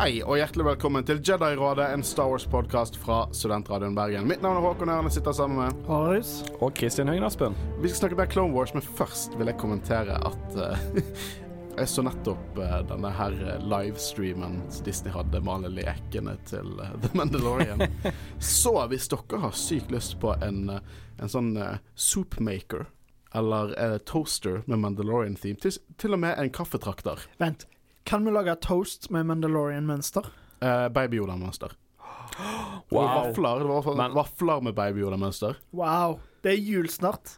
Hei og hjertelig velkommen til Jedi-rådet, en Star Wars-podkast fra Studentradioen Bergen. Mitt navn er Håkon Ørne, sitter sammen med Marius. Og Kristin Høgen Aspen. Vi skal snakke mer Clone Wars, men først vil jeg kommentere at uh, Jeg så nettopp uh, denne her eh, livestreamen som Disney hadde med alle lekene til uh, The Mandalorian. så hvis dere har sykt lyst på en, eh, en sånn uh, soupmaker eller uh, toaster med Mandalorian-theme, til, til og med en kaffetrakter, Vent. Kan vi lage toast med Mandalorian-mønster? uh, Baby Yoda-mønster. Wow. vafler, det var vafler med Baby Yoda-mønster. Wow. Det er jul snart.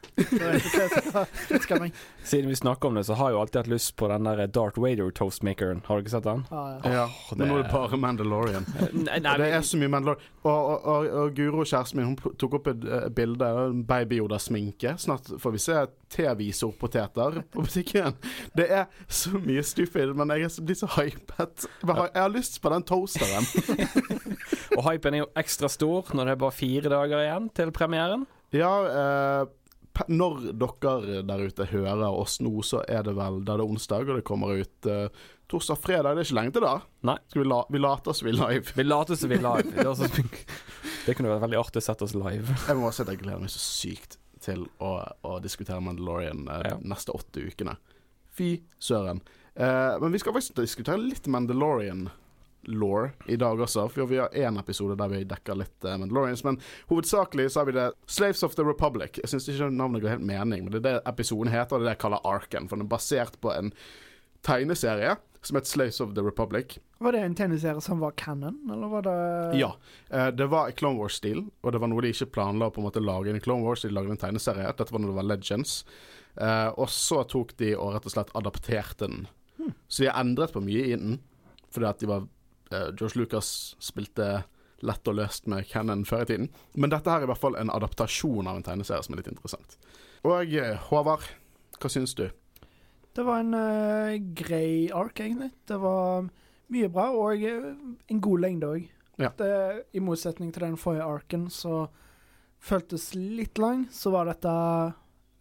Siden vi snakker om det, så har jeg jo alltid hatt lyst på den der Darth Vader toastmakeren. Har du ikke sett den? Ja, ja. Ja, men nå er det bare Mandalorian. Nei, nei, det er så mye Mandalorian. Og, og, og, og Guro, kjæresten min, hun tok opp et uh, bilde av Baby Yoda-sminke. Snart får vi se T-visorpoteter på butikken. Det er så mye stupid, men jeg er- blir så hypet. Jeg har, jeg har lyst på den toasteren. Og hypen er jo ekstra stor når det er bare fire dager igjen til premieren. Ja, eh, når dere der ute hører oss nå, så er det vel Da er det onsdag, og det kommer ut eh, torsdag-fredag. Det er ikke lenge til da. Nei. Skal vi, la, vi later som vi er live. Vi later som vi er live. Det, er også, det kunne vært veldig artig å sette oss live. Jeg må også si at jeg gleder meg så sykt til å, å diskutere Mandalorian eh, Ja. neste åtte ukene. Fy søren. Eh, men vi skal faktisk diskutere litt Mandalorian-law i dag også. For vi har én episode der vi dekker litt uh, Mandalorians. Men hovedsakelig så har vi det Slaves of the Republic. Jeg syns ikke navnet går helt mening, men det er det episoden heter, og det er det jeg kaller Arken. For den er basert på en tegneserie som heter Slaves of the Republic. Var det en tegneserie som var canon, eller var det Ja. Uh, det var i Clone Wars-stil, og det var noe de ikke planla å på en måte lage i Clone Wars. De lagde en tegneserie. Dette var når det var Legends. Uh, og så tok de og rett og slett adapterte den. Så de har endret på mye i den, fordi at de var George Lucas spilte lett og løst med Cannon før i tiden. Men dette her er i hvert fall en adaptasjon av en tegneserie som er litt interessant. Og eh, Håvard, hva syns du? Det var en uh, grei ark, egentlig. Det var mye bra, og eh, en god lengde òg. Ja. I motsetning til den forrige arken, så føltes litt lang, så var dette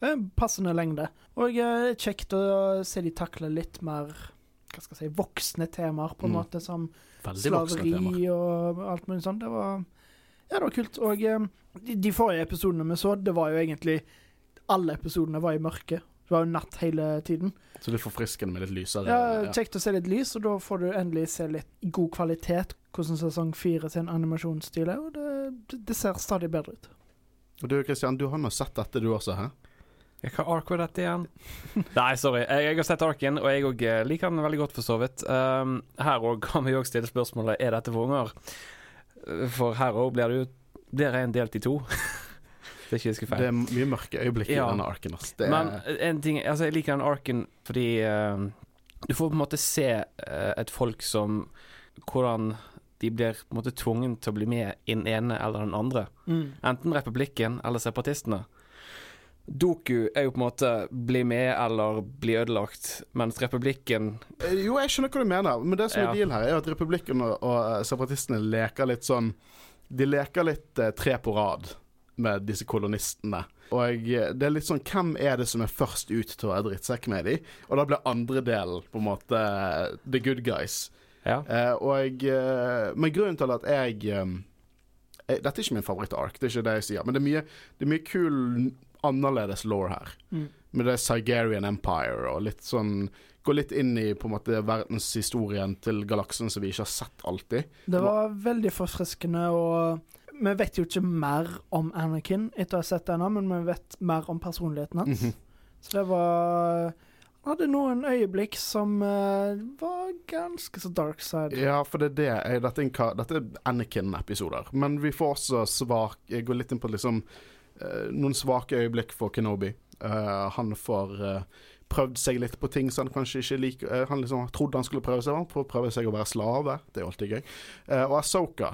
en passende lengde. Og eh, kjekt å se de takle litt mer hva skal jeg si, voksne temaer, på en Mm. måte, som Veldig slaveri og alt mulig sånt. Det var Ja, det var kult. Og eh, de, de forrige episodene vi så, det var jo egentlig Alle episodene var i mørket. Det var jo natt hele tiden. Så litt forfriskende med litt lysere. Ja, ja. Kjekt å se litt lys, og da får du endelig se litt god kvalitet hvordan sesong fire sin animasjonsstil er, og det, det- det ser stadig bedre ut. Og du Kristian, du har nå sett dette du også, hæ? Hva ark var dette igjen? Nei, sorry. Jeg, jeg har sett arken, og jeg òg liker den veldig godt, for så vidt. Um, her òg kan vi òg stille spørsmålet er dette for unger. For her òg blir det jo blir en delt i to. det er ikke jeg husker Det er mye mørke øyeblikk Ja. i denne arken. er, Men en ting Altså, jeg liker den arken fordi uh, du får på en måte se uh, et folk som Hvordan de blir på en måte tvungen til å bli med i den ene eller den andre. Enten republikken eller separatistene. Doku er jo på en måte bli med eller bli ødelagt, mens republikken Eh, Jo, jeg skjønner hva du mener, men det som er Ja. deal her, er at republikken og, og eh, separatistene leker litt sånn De leker litt eh, tre på rad med disse kolonistene. Og eh, det er litt sånn Hvem er det som er først ut til å være drittsekk med de? Og da blir andre delen på en måte the good guys. Ja. Eh, og Men grunnen til at jeg eh, Dette er ikke min favoritt-ark, det er ikke det jeg sier, men det er mye, det er mye kul, annerledes law her. Mm. Med det Sigerian Empire og litt sånn Gå litt inn i på en måte verdenshistorien til galaksen som vi ikke har sett alltid. Det var veldig forfriskende, og vi vet jo ikke mer om Anakin etter å ha sett denne, men vi vet mer om personligheten hans. Mhm. Så det var Han hadde noen øyeblikk som uh, var ganske så dark side. Ja, for det er det Dette er, er Anakin-episoder. Men vi får også svak Jeg går litt inn på liksom noen svake øyeblikk for Kenobi. Eh, han får eh, prøvd seg litt på ting som han kanskje ikke liker. Eh, han liksom trodde han skulle prøve seg på. Prøve- seg å være slave. Det er alltid gøy. Eh, og Asoka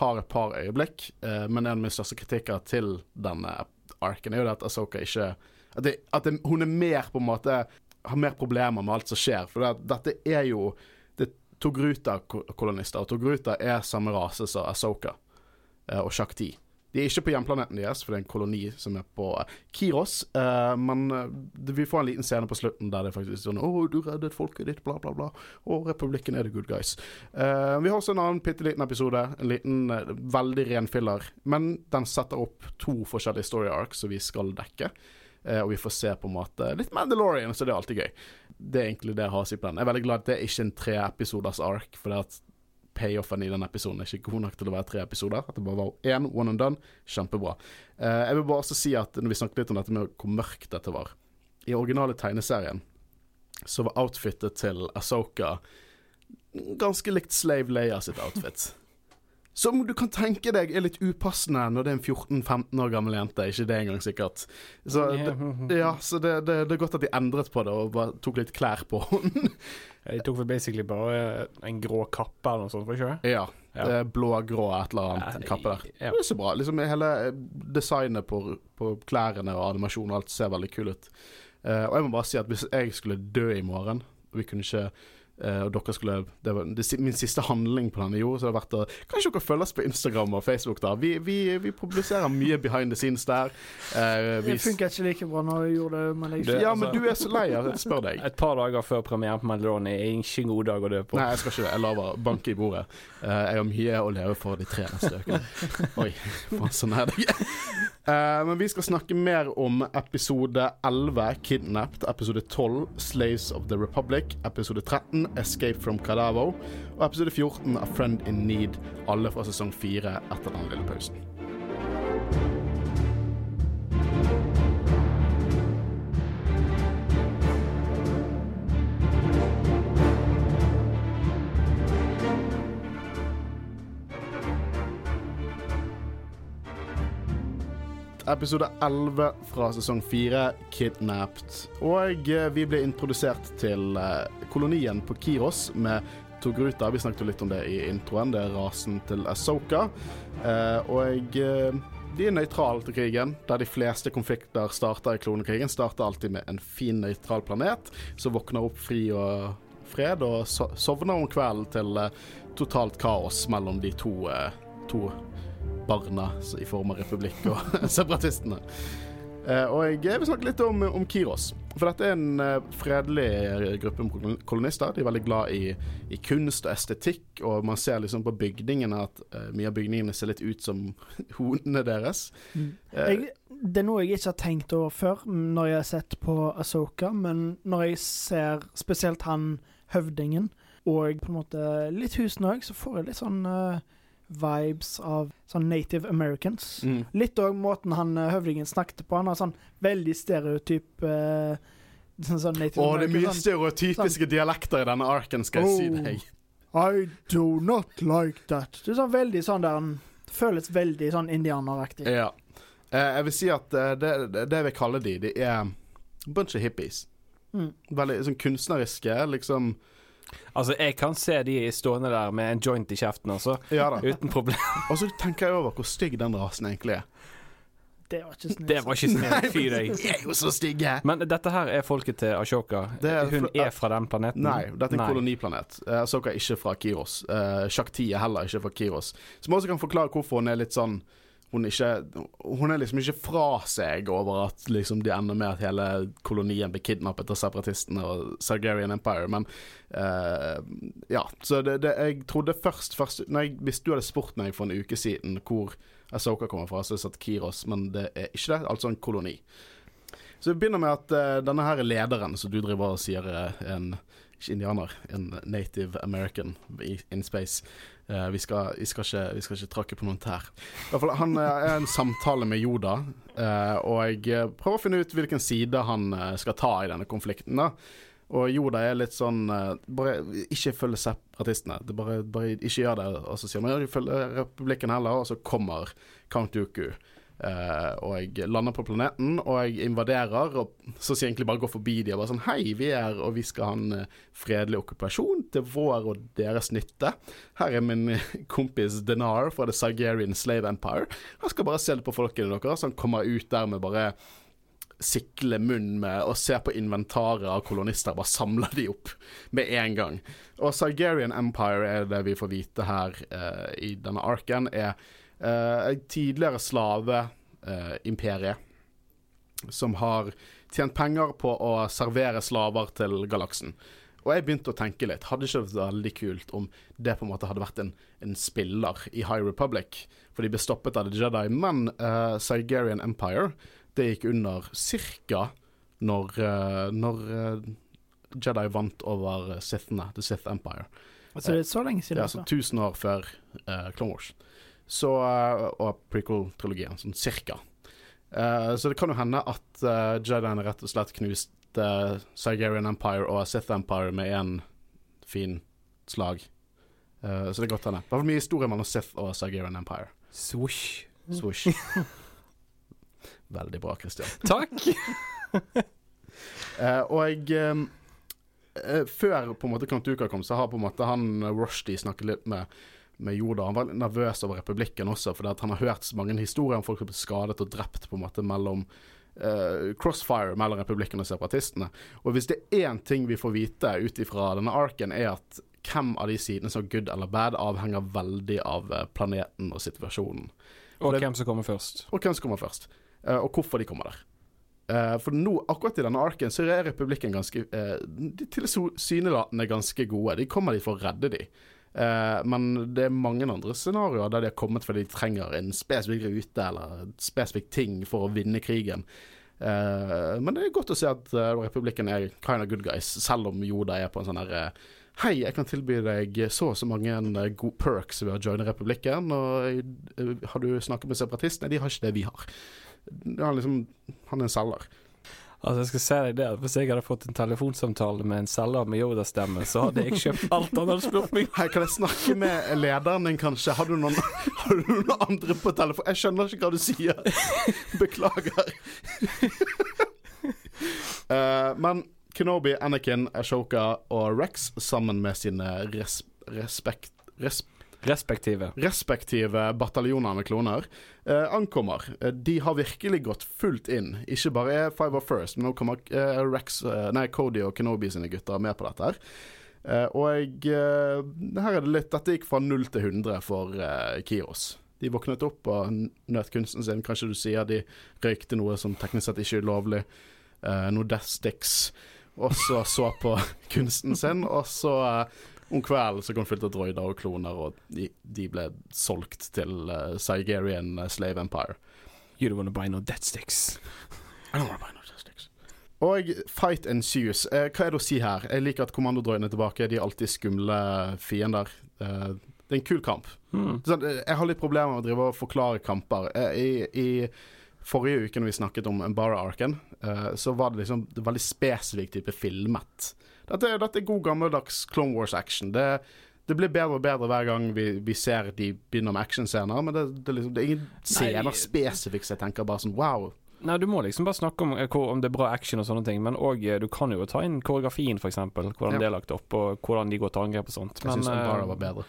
har et par øyeblikk, eh, men en av mine største kritikker til denne arken er jo at Asoka ikke At, det, at det, hun er mer på en måte har mer problemer med alt som skjer. For det, dette er jo det Togruta-kolonister, og Togruta er samme rase som Asoka eh, og Shakti. De er ikke på hjemplaneten deres, for det er en koloni som er på Kiros. Uh, men uh, vi får en liten scene på slutten der det faktisk er sånn 'Å, du reddet folket ditt', bla, bla, bla. Og republikken er the good guys. Uh, vi har også en annen bitte liten episode. En liten, veldig ren filler. Men den setter opp to forskjellige story arcs som vi skal dekke. og vi får se på en måte litt Mandalorian, så det er alltid gøy. Det er egentlig det jeg har å si på den. Jeg er veldig glad at det er ikke en treepisoders ark, for det at payoffen i den episoden er ikke god nok til å være tre episoder. At det bare var én one and done. Kjempebra. Uh, jeg vil bare også si at når vi snakket litt om dette med hvor mørkt dette var I originale tegneserien så var outfitet til Asoka ganske likt Slave Leia sitt outfit. Som du kan tenke deg er litt upassende når det er en 14-15 år gammel jente. Ikke det engang, sikkert. Så, det, ja, så det, det, det, er godt at de endret på det og bare tok litt klær på henne. de tok vel basically bare en grå kappe eller noe sånt, var ikke kjøre Ja. ja. Blå-grå et eller annet ja, kappe der. Ja. Det er så bra. Liksom Hele designet på, på klærne og animasjonen og alt ser veldig kul ut. Uh, og jeg må bare si at hvis jeg skulle dø i morgen, vi kunne ikke og dere skulle Det var det, min siste handling på denne jord. Så det har vært å Kanskje dere følger oss på Instagram og Facebook, da. Vi, vi, vi publiserer mye behind the scenes der. Uh, det funker ikke like bra når vi gjorde det med deg. Ja, men du er så lei av det. Spør deg. Et par dager før premieren på Melodon er ikke en god dag å dø på. Nei, jeg skal ikke det. Jeg lover. Banke i bordet. Uh, jeg har mye å leve for de tre neste ukene. Oi, faen, sånn er det. Uh, men vi skal snakke mer om episode 11, 'Kidnapped', episode 12, 'Slaves of the Republic', episode 13, 'Escape from Cadavo', og episode 14, av Friend in Need', alle fra sesong 4 etter den lille pausen. Episode 11 fra sesong 4, 'Kidnapped'. Og eh, vi ble introdusert til eh, kolonien på Kiros med Togruta. Vi snakket jo litt om det i introen. Det er rasen til Asoka. Eh, og de er nøytrale til krigen, der de fleste konflikter starter i klonekrigen. Starter alltid med en fin, nøytral planet som våkner opp fri og fred, og sovner om kvelden til totalt kaos mellom de to, to barna i form av republikk og separatistene. Uh, og jeg vil snakke litt om, om, Kiros. For dette er en uh, fredelig gruppe med kolonister. De er veldig glad i, i, kunst og estetikk, og man ser liksom på bygningene at uh, mye av bygningene ser litt ut som hodene deres. Mm. Jeg, det er noe jeg ikke har tenkt over før når jeg har sett på Asoka, men når jeg ser spesielt han høvdingen, og på en måte litt husene òg, så får jeg litt sånn vibes av sånn native americans. Mm. Litt òg måten han uh, høvdingen snakket på. Han har sånn veldig stereotyp uh, sånn native Å, det er mye sånn, stereotypiske sånn, dialekter i denne arken, skal jeg oh, si deg. I do not like that. Det er sånn veldig sånn der han føles veldig sånn indianeraktig. Ja. Uh, jeg vil si at uh, det, det, jeg vil kalle de, de er a bunch of hippies. Mm. Veldig sånn kunstneriske, liksom Altså, jeg kan se de stående der med en joint i kjeften, altså. Ja da. Uten problem. Og så tenker jeg over hvor stygg den rasen egentlig er. Det var ikke snilt. Det var ikke snilt. Fy deg. De er jo så stygge. Men dette her er folket til Ashoka. Er Hun er fra den planeten? Nei, dette er en Nei. koloniplanet. Uh, Ashoka er ikke fra Kiros. Uh, Shakti er heller ikke fra Kiros. Som også kan forklare hvorfor hun er litt sånn hun, ikke, hun er liksom ikke fra seg over at liksom de ender med at hele kolonien blir kidnappet av separatistene og Sargerian Empire, men uh, Ja. Så det, det, jeg trodde først, først jeg, Hvis du hadde spurt meg for en uke siden hvor Asoka kommer fra, så hadde jeg sagt Kiros, men det er ikke det. Altså en koloni. Så vi begynner med at uh, denne her lederen som du driver og sier er en ikke indianer, en native American in space. Uh, vi, skal, vi, skal ikke, vi, skal, ikke, trakke på noen tær. Han uh, er en samtale med Yoda, uh, og jeg prøver å finne ut hvilken side han skal ta i denne konflikten. da og Yoda er litt sånn Bare ikke følg separatistene. Bare, bare, ikke gjør det. Og så sier han følg republikken heller, og så kommer Count Dooku. Uh, og jeg lander på planeten, og jeg invaderer. Og så sier jeg egentlig bare går forbi de og bare sånn Hei, vi er og vi skal ha en uh, fredelig okkupasjon til vår og deres nytte. Her er min uh, kompis Denar fra The Sigerian Slave Empire. Han skal bare se litt på folkene deres. Han kommer ut der med bare sikle munn med og se på inventaret av kolonister. Bare samler de opp med en gang. Og Sigerian Empire er det vi får vite her i denne arken, er Uh, tidligere slaveimperie som har tjent penger på å servere slaver til galaksen. Og jeg begynte å tenke litt. Hadde ikke det vært veldig kult om det på en måte hadde vært en, en spiller i High Republic? For de ble stoppet av The Jedi. Men uh, Sigerian Empire det gikk under ca. når, uh, når uh, Jedi vant over Sithene, The Sith Empire. Altså det er så lenge siden? Er altså 1000 år før uh, Clone Wars. Så, og prequel-trilogien, sånn cirka. så det kan jo hende at uh, Jediene rett og slett knuste Sigerian Empire og Sith Empire med én fin slag. så det er godt hende. Det var mye historie mellom Sith og Sigerian Empire. Swoosh. Swoosh. Veldig bra, Christian. Takk! uh, og um, uh, før på en måte Kantuka kom, så har på en måte han Rushdie snakket litt med, med Yoda. Han var nervøs over republikken også, fordi han har hørt så mange historier om folk som ble skadet og drept på en måte mellom uh, crossfire mellom republikken og separatistene. Og hvis det er én ting vi får vite ut ifra denne arken, er at hvem av de sidene som good eller bad, avhenger veldig av planeten og situasjonen. Og hvem som kommer først. Og hvem som kommer først. Uh, og hvorfor de kommer der. Uh, for nå, akkurat i denne arken så er republikken ganske uh, De tilsynelatende ganske gode. De kommer dit for å redde de. men det er mange andre scenarioer der de har kommet fordi de trenger en spesifikk rute eller spesifikk ting for å vinne krigen. men det er godt å se at republikken er kind of good guys, selv om Joda er på en sånn herre Hei, jeg kan tilby deg så og så mange gode perks ved å joine republikken. Og har du snakket med separatistene? De har ikke det vi har. Han, liksom, han er en selger. Altså jeg skal si deg det Hvis jeg hadde fått en telefonsamtale med en selger med Yoda-stemme, så hadde jeg kjøpt alt han hadde spurt meg Hei, kan jeg snakke med lederen din, kanskje? Har du, noen, har du noen andre på telefon? Jeg skjønner ikke hva du sier. Beklager. uh, men Kenobi, Anakin, Ashoka og Rex sammen med sine res respekt... Res Respektive. Respektive bataljoner med kloner eh, ankommer. Eh, de har virkelig gått fullt inn. Ikke bare er Five of First, men nå kommer eh, Rex, eh, nei, Cody og Kenobi sine gutter med på dette. her. Eh, og eh, her er det litt Dette gikk fra 0 til 100 for Kios. De våknet opp og nøt kunsten sin. Kanskje du sier de røykte noe som teknisk sett ikke er lovlig. noe Death Sticks. Og så så på kunsten sin, og så om kvelden så kom fylt av droider og kloner, og de, de ble solgt til uh, Sigerian uh, Slave Empire. You don't wanna buy no dead sticks. I don't wanna buy no dead sticks. Og fight ensues. Uh, hva er det å si her? Jeg liker at kommandodroidene er tilbake. De er alltid skumle fiender. Uh, det er en kul kamp. Mm. Sånn, jeg har litt problemer med å drive og forklare kamper. I, I, forrige uke når vi snakket om Embara-arken, så var det liksom det veldig spesifikt type filmet. Dette, dette er god gammeldags Clone Wars-action. Det, det, blir bedre og bedre hver gang vi, vi ser de begynner med actionscener, men det, det, liksom, det, er ingen scener spesifikt jeg tenker bare sånn wow. Nei, du må liksom bare snakke om, eh, om det er bra action og sånne ting, men òg eh, du kan jo ta inn koreografien, f.eks. Hvordan ja. det er lagt opp, og hvordan de går til angrep og sånt. Men, jeg syns Umbara var bedre.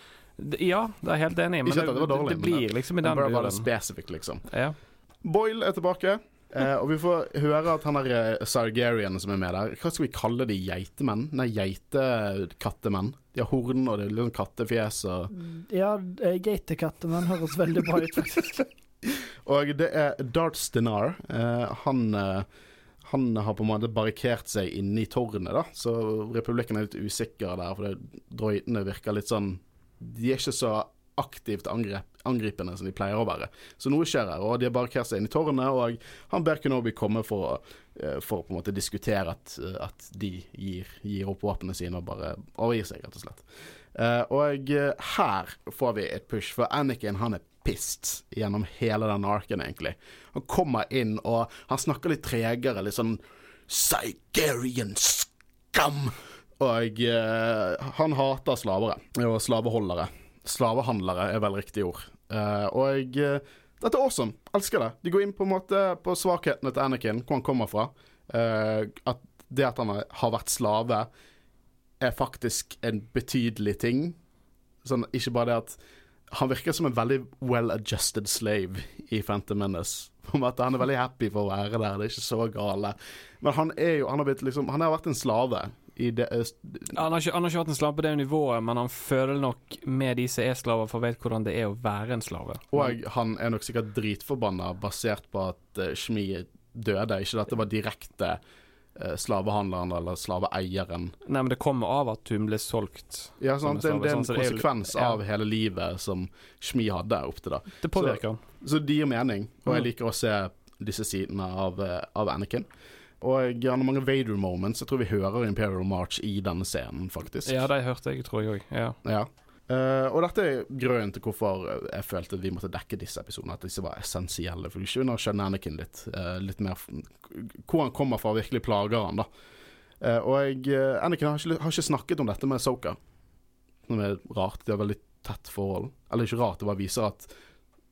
Ja, det er helt enig, men det, det, dårlig, det, blir liksom i den Umbara var det spesifikt, liksom. Ja. Boyle er tilbake. Eh, og vi får høre at han er uh, Sargerian som er med der Hva skal vi kalle de? Geitemenn? Nei, geitekattemenn. De har horn og det er sånn kattefjes og mm, Ja, eh, geitekattemenn høres veldig bra ut, faktisk. og det er Darth Stinar. Eh, han eh, han har på en måte barrikert seg inne i tårnet, da. Så republikken er litt usikker der, for droidene virker litt sånn De er ikke så aktivt angrep, angripende som de pleier å være. Så noe skjer her, og de har barrikert seg inn i tårnet, og han ber Kenobi komme for, å, for å på en måte diskutere at, at de gir, gir opp våpnene sine og bare overgir seg, rett og slett. Uh, og her får vi et push, for Anakin han er pissed gjennom hele den arken, egentlig. Han kommer inn, og han snakker litt tregere, litt sånn Sigerian skam! Og uh, han hater slavere og slaveholdere. Slavehandlere er vel riktig ord. Uh, og uh, dette er awesome. Elsker det. De går inn på en måte på svakhetene til Anakin, hvor han kommer fra. Uh, at det at han har vært slave, er faktisk en betydelig ting. Sånn, ikke bare det at Han virker som en veldig well-adjusted slave i Phantom Menace. Om at Han er veldig happy for å være der, det er ikke så gale. Men han er jo Han har, liksom, han har vært en slave i det eh, Han har, ikke, han har ikke hatt en slave på det nivået, men han føler nok med de som er slaver, for vet hvordan det er å være en slave. Og han er nok sikkert dritforbanna basert på at uh, Shmi døde. Ikke at det var direkte uh, slavehandleren eller slaveeieren. Nei, men det kommer av at hun ble solgt. Ja, sant? Det, det er en sånn, så er konsekvens ja. av hele livet som Shmi hadde opp til da. Det påvirker han. Så det gir mening, og jeg Mm. liker å se disse sidene av, av Anakin. Og han har mange Vader moments. Jeg tror vi hører Imperial March i denne scenen, faktisk. Ja, de hørte jeg, tror jeg òg. Ja. Ja. Uh, og dette er grunnen til hvorfor jeg følte vi måtte dekke disse episodene. At disse var essensielle. For vi skjønner Anakin litt. uh, litt mer Hvor han kommer fra, virkelig plager han, da. Uh, og jeg, Anakin har ikke, har ikke snakket om dette med Soka. Som er rart. De har veldig tett forhold. Eller ikke rart, det bare viser at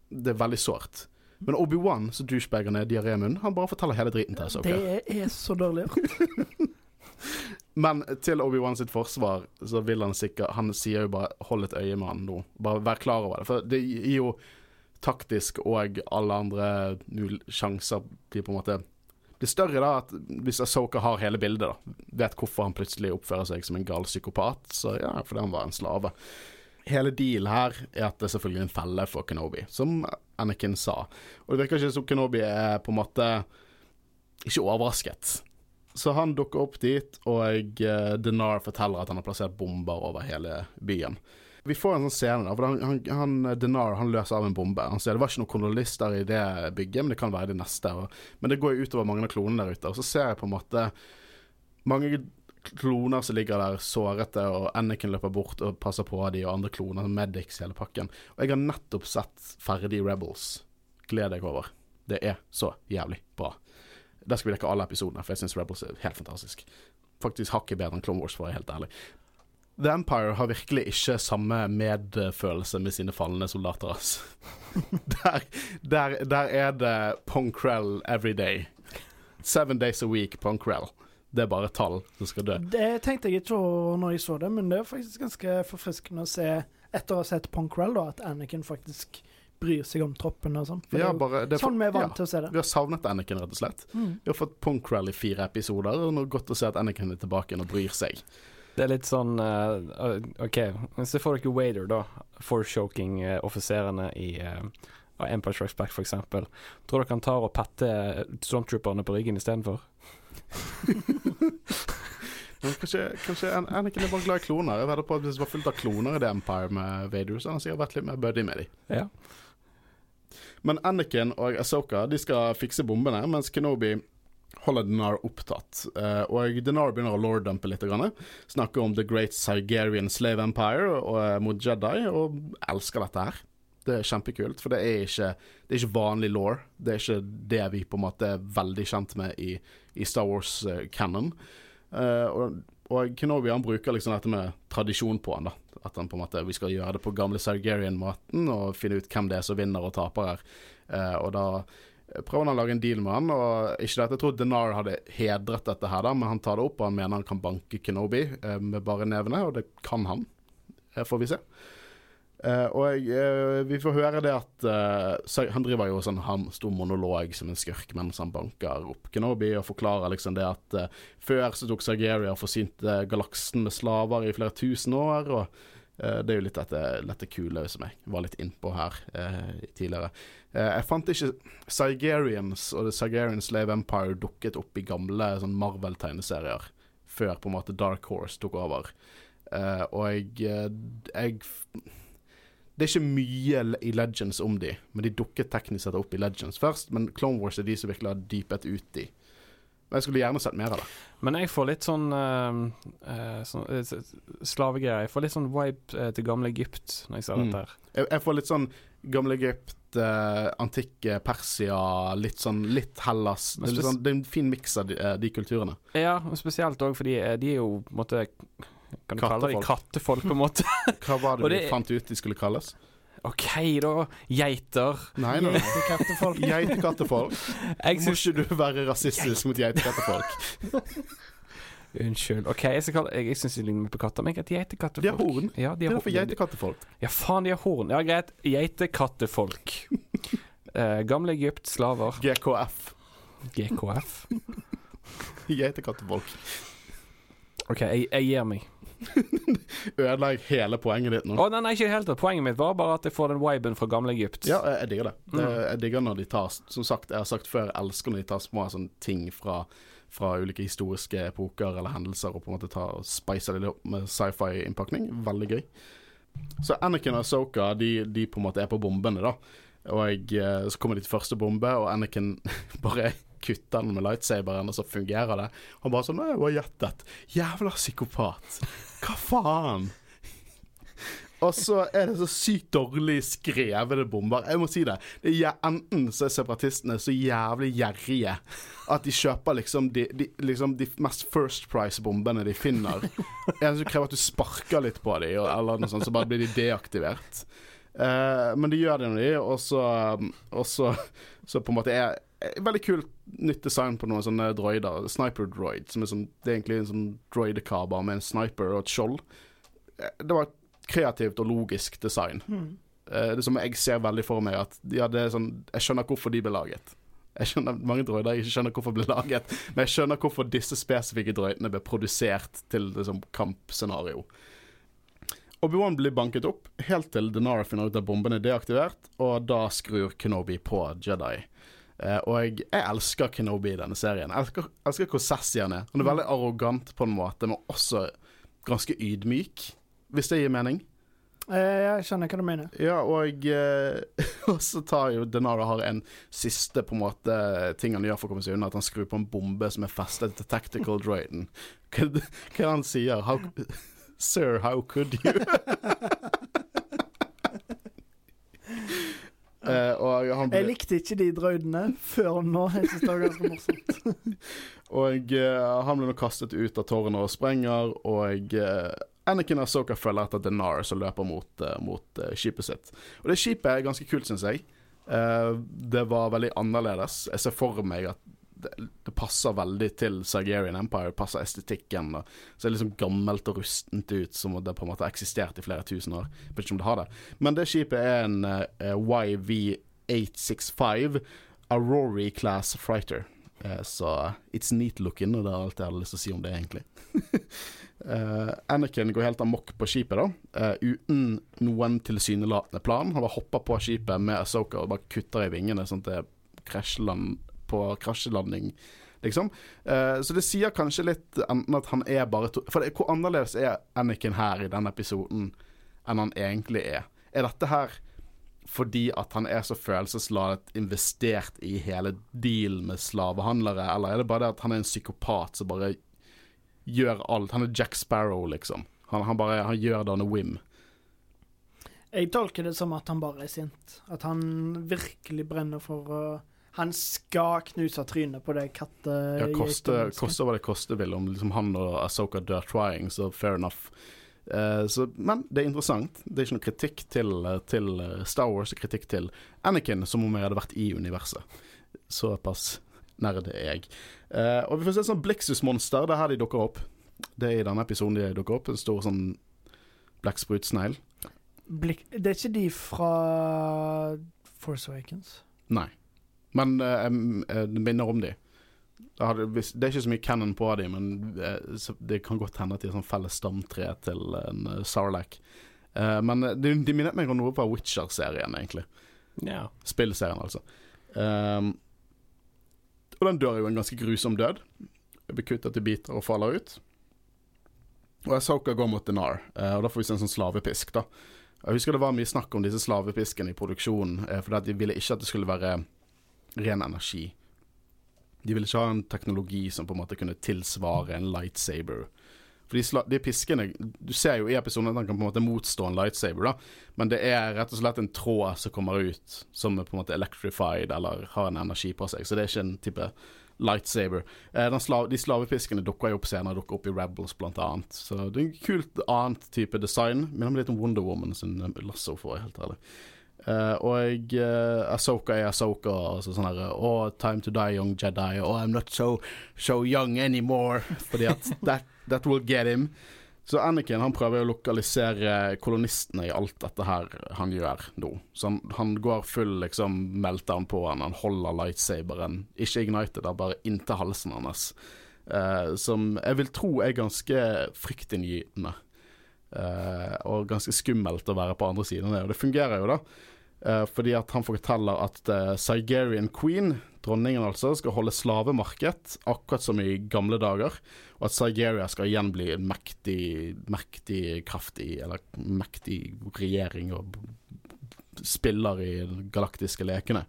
det er veldig sårt. Men Obi-Wan, så douchebagen er diarémunn, han bare forteller hele driten til Soka. Det er så dårlig gjort. Men til Obi-Wan sitt forsvar, så vil han sikkert Han sier jo bare 'hold et øye med han nå'. Bare vær klar over det. For det gir jo taktisk og alle andre sjanser blir på en måte blir større da at hvis Asoka har hele bildet, da vet hvorfor han plutselig oppfører seg som en gal psykopat, så ja, fordi han var en slave. Hele dealen her er at det er selvfølgelig en felle for Kenobi, som Anakin sa. Og det virker ikke som Kenobi er på en måte ikke overrasket. Så han dukker opp dit, og uh, Denar forteller at han har plassert bomber over hele byen. Vi får en sånn scene der, for han, han, Denar han løser av en bombe. Han sier det var ikke noen kolonister i det bygget, men det kan være det neste. Og, men det går jo utover mange av klonene der ute. Og så ser jeg på en måte mange kloner som ligger der sårete, og Anakin løper bort og passer på de, og andre kloner, Medics, hele pakken. Og jeg har nettopp sett ferdig Rebels. Gled deg over. Det er så jævlig bra. Der skal vi dekke alle episodene, for jeg syns Rebels er helt fantastisk. Faktisk hakket bedre enn Clone Wars, for å være helt ærlig. The Empire har virkelig ikke samme medfølelse med sine falne soldater, altså. der, der, der er det Ponkrell every day. Seven days a week, Ponkrell. Det er bare tall som skal dø. Det tenkte jeg ikke når jeg så det, men det er faktisk ganske forfriskende å se, etter å ha sett Ponkrell, da, at Anakin faktisk bryr seg om troppene og sånn. For Ja, det er jo bare, det er sånn vi er vant ja, til å se det. Vi har savnet Anakin, rett og slett. Mm. Vi har fått Ponkrell i fire episoder, og nå er det godt å se at Anakin er tilbake igjen og bryr seg. Det er litt sånn uh, OK, se for dere Wader, da. Forshoking-offiserene i uh, Empire Strikes Back, f.eks. Tror dere han tar og petter stormtrooperne på ryggen istedenfor? Kanskje, kanskje Anakin er bare glad i kloner. Jeg vedder på at Hvis det var fullt av kloner i The Empire med Vader, så han sikkert vært litt mer buddy med dem. Ja. Men Anakin og Asoka de skal fikse bombene, mens Kenobi holder Dinar opptatt. Eh, og Dinar begynner å lorddumpe litt. Grann. Snakker om The Great Sigerian Slave Empire og, eh, mot Jedi, og elsker dette her. Det er kjempekult, for det er ikke, det er ikke vanlig law. Det er ikke det vi på en måte er veldig kjent med i, i Star Wars-canon. og, og Kenobi han bruker liksom dette med tradisjon på han da. At han på en måte, vi skal gjøre det på gamle Sargerian-måten og finne ut hvem det er som vinner og taper her. Uh, og da prøver han å lage en deal med han. Og ikke det Jeg tror Denar hadde hedret dette her, da, men han tar det opp og han mener han kan banke Kenobi eh, med bare nevene, og det kan han. Eh, får vi se. Eh, og jeg, uh, vi får høre det at uh, Han driver jo sånn han stor monolog som en skurk mens han banker opp Kenobi, og forklarer liksom det at før så tok Sargeria og forsynte galaksen med slaver i flere tusen år, og det er jo litt dette, dette kule som jeg var litt innpå her tidligere. Jeg fant ikke Sargerians og The Sargerian Slave Empire dukket opp i gamle sånn Marvel-tegneserier før på en måte Dark Horse tok over. Og jeg, jeg Det er ikke mye i Legends om de, men de dukket teknisk sett opp i Legends først. Men Clone Wars er de som virkelig har dypet ut i. Men jeg skulle gjerne sett mer av det. Men jeg får litt sånn, uh, sånn uh, slavegreier. Jeg får litt sånn vibe til gamle Egypt når jeg ser Mm. dette her. Jeg, jeg får litt sånn gamle Egypt, uh, antikke Persia, litt sånn litt Hellas. Det er, sånn, det er en fin miks av de, de kulturene. Ja, og spesielt òg fordi de er jo på en måte Kan du kalle dem kattefolk, på en måte? Hva var det Og vi det- fant ut de skulle kalles? OK, da. Geiter. Nei, nei. Geitekattefolk. Geitekattefolk. Jeg Må ikke du være rasistisk mot geitekattefolk? Unnskyld. OK, jeg, kalle, jeg, jeg syns de ligner på katter, men jeg heter geitekattefolk. De har horn. Ja, de Det har er for geitekattefolk. Ja, faen, de har horn. Ja, greit. Geitekattefolk. uh, gamle Egypt, slaver. GKF. GKF. Geitekattefolk. OK, jeg, jeg gir meg. Ødela jeg hele poenget ditt nå? Å, nei, nei, ikke helt. Poenget mitt var bare at jeg får den viben fra gamle Egypt. Ja, jeg, jeg digger det. det. Mm. Jeg digger når de tar Som sagt, jeg har sagt før, jeg elsker når de tar små sånne ting fra, fra ulike historiske epoker eller hendelser og på en måte tar og spicer det opp med sci-fi-innpakning. Veldig gøy. Så Anakin og Soka de, de på en måte er på bombene, da. Og jeg, eh, så kommer de til første bombe, og Anakin bare kutter den med lightsaberen, og så fungerer det. Han bare sånn 'Hva gjettet'. Jævla psykopat. Hva faen? Og så er det så sykt dårlig skrevne bomber. Jeg må si det. det er, enten så er separatistene så jævlig gjerrige at de kjøper liksom de, de, liksom de mest First Price-bombene de finner. En som krever at du sparker litt på dem, eller noe sånt, så bare blir de deaktivert. Uh, men de gjør det når de, og så, og så, så på en måte er Veldig kult nytt design på noen sånne droider. Sniper droid. Som er sånn, det er egentlig en sånn droidekaber med en sniper og et skjold. Eh, Det var et kreativt og logisk design. Eh, det som jeg ser veldig for meg at ja, det er sånn, Jeg skjønner hvorfor de ble laget. Jeg skjønner mange droider jeg ikke skjønner hvorfor ble laget, men jeg skjønner hvorfor disse spesifikke droidene ble produsert til liksom, kampscenario. Obi-Wan blir banket opp helt til Denara finner ut at bomben er deaktivert, og da skrur Kenobi på Jedi. Eh, og jeg, elsker Kenobi i denne serien. Jeg elsker, elsker hvor sassy han er. Han er veldig arrogant på en måte, men også ganske ydmyk, hvis det gir mening. Eh, Jeg skjønner hva du mener. Ja, og, eh, og så tar jo Denara har en siste på en måte ting han gjør for å komme seg unna, at han skrur på en bombe som er festet til tactical droiden. Hva er det han sier? How, Sir, how could you? Og han Jeg likte ikke de droidene før nå. Jeg synes det var ganske morsomt. og uh, han blir nå kastet ut av tårnet og sprenger, og uh, Anakin og Ahsoka følger etter Denar som løper mot, mot skipet sitt. Og det skipet er ganske kult, syns jeg. Det var veldig annerledes. Jeg ser for meg at det, det passer veldig til Sargerian Empire, passer estetikken. Det er liksom gammelt og rustent ut, som om det på en måte har eksistert i flere tusen år. Jeg vet ikke om det har det. Men det skipet er en uh, YV865 Aurori Class Frighter. Uh, så it's neat looking, og det er alt jeg hadde lyst til å si om det, egentlig. uh, Anakin går helt amok på skipet, da, eh, uten noen tilsynelatende plan. Han bare hopper på skipet med Asoka og bare kutter i vingene, sånn at det krasjland på krasjelanding, liksom. Eh, så det sier kanskje litt enten at han er bare to For det, hvor annerledes er Anakin her i denne episoden enn han egentlig er? Er dette her fordi at han er så følelsesladet investert i hele dealen med slavehandlere, eller er det bare det at han er en psykopat som bare gjør alt? Han er Jack Sparrow, liksom. Han, han bare han gjør det on a whim. Jeg tolker det som at han bare er sint. At han virkelig brenner for å Han skal knuse trynet på det katte... Ja, koste, koste hva det koste vil. Om liksom han og Asoka dør trying, så fair enough. Uh, så, men det er interessant. Det er ikke noe kritikk til, til eh, Star Wars, er kritikk til Anakin, som om jeg hadde vært i universet. Såpass nerd er jeg. Uh, og vi får se et sånt Blixus-monster. Det er her de dukker opp. Det er i denne episoden de dukker opp. En stor sånn blekksprut-snegl. Det er ikke de fra Force Awakens? Nei. Men jeg em, eh, minner om de. Det, er ikke så mye canon på de, men eh, det kan godt hende at de er sånn felles stamtre til en Sarlacc. Eh, men eh, de, de minnet meg om noe fra Witcher-serien, egentlig. Yeah. Spillserien, altså. Um, og den dør jo en ganske grusom død. Blir kuttet i biter og faller ut. Og Asoka går mot Dinar, eh, og da får vi se en sånn slavepisk, da. Jeg husker det var mye snakk om disse slavepiskene i produksjonen, for de ville ikke at det skulle være ren energi. De ville ikke ha en teknologi som på en måte kunne tilsvare en lightsaber. For de, de piskene Du ser jo i episoden at den kan på en måte motstå en lightsaber, da. Men det er rett og slett en tråd som kommer ut som er på en måte electrified eller har en energi på seg. Så det er ikke en type lightsaber. Eh, den sla de slavepiskene dukker jo opp senere, dukker opp i Rebels annet. Så det er en kult annet type design. Minner meg litt om Wonder Woman sin lasso, for å helt ærlig. Eh, og uh, Asoka er Asoka. Altså sånn her Oh, time to die, young Jedi. Oh, I'm not so, so young anymore. Fordi at that, that will get him. Så Anakin han prøver å lokalisere kolonistene i alt dette her han gjør nå. Så han, han går full liksom melter han på han, han holder lightsaberen, ikke ignited, da, bare inntil halsen hans. Uh, som jeg vil tro er ganske fryktinngytende. Eh, og ganske skummelt å være på andre siden av det. Og det fungerer jo, da. Uh, fordi at han forteller at uh, Sigerian Queen, dronningen altså, skal holde slavemarked, akkurat som i gamle dager. Og at Sigeria skal igjen bli en mektig, mektig kraftig, eller mektig regjering og spiller i de galaktiske lekene.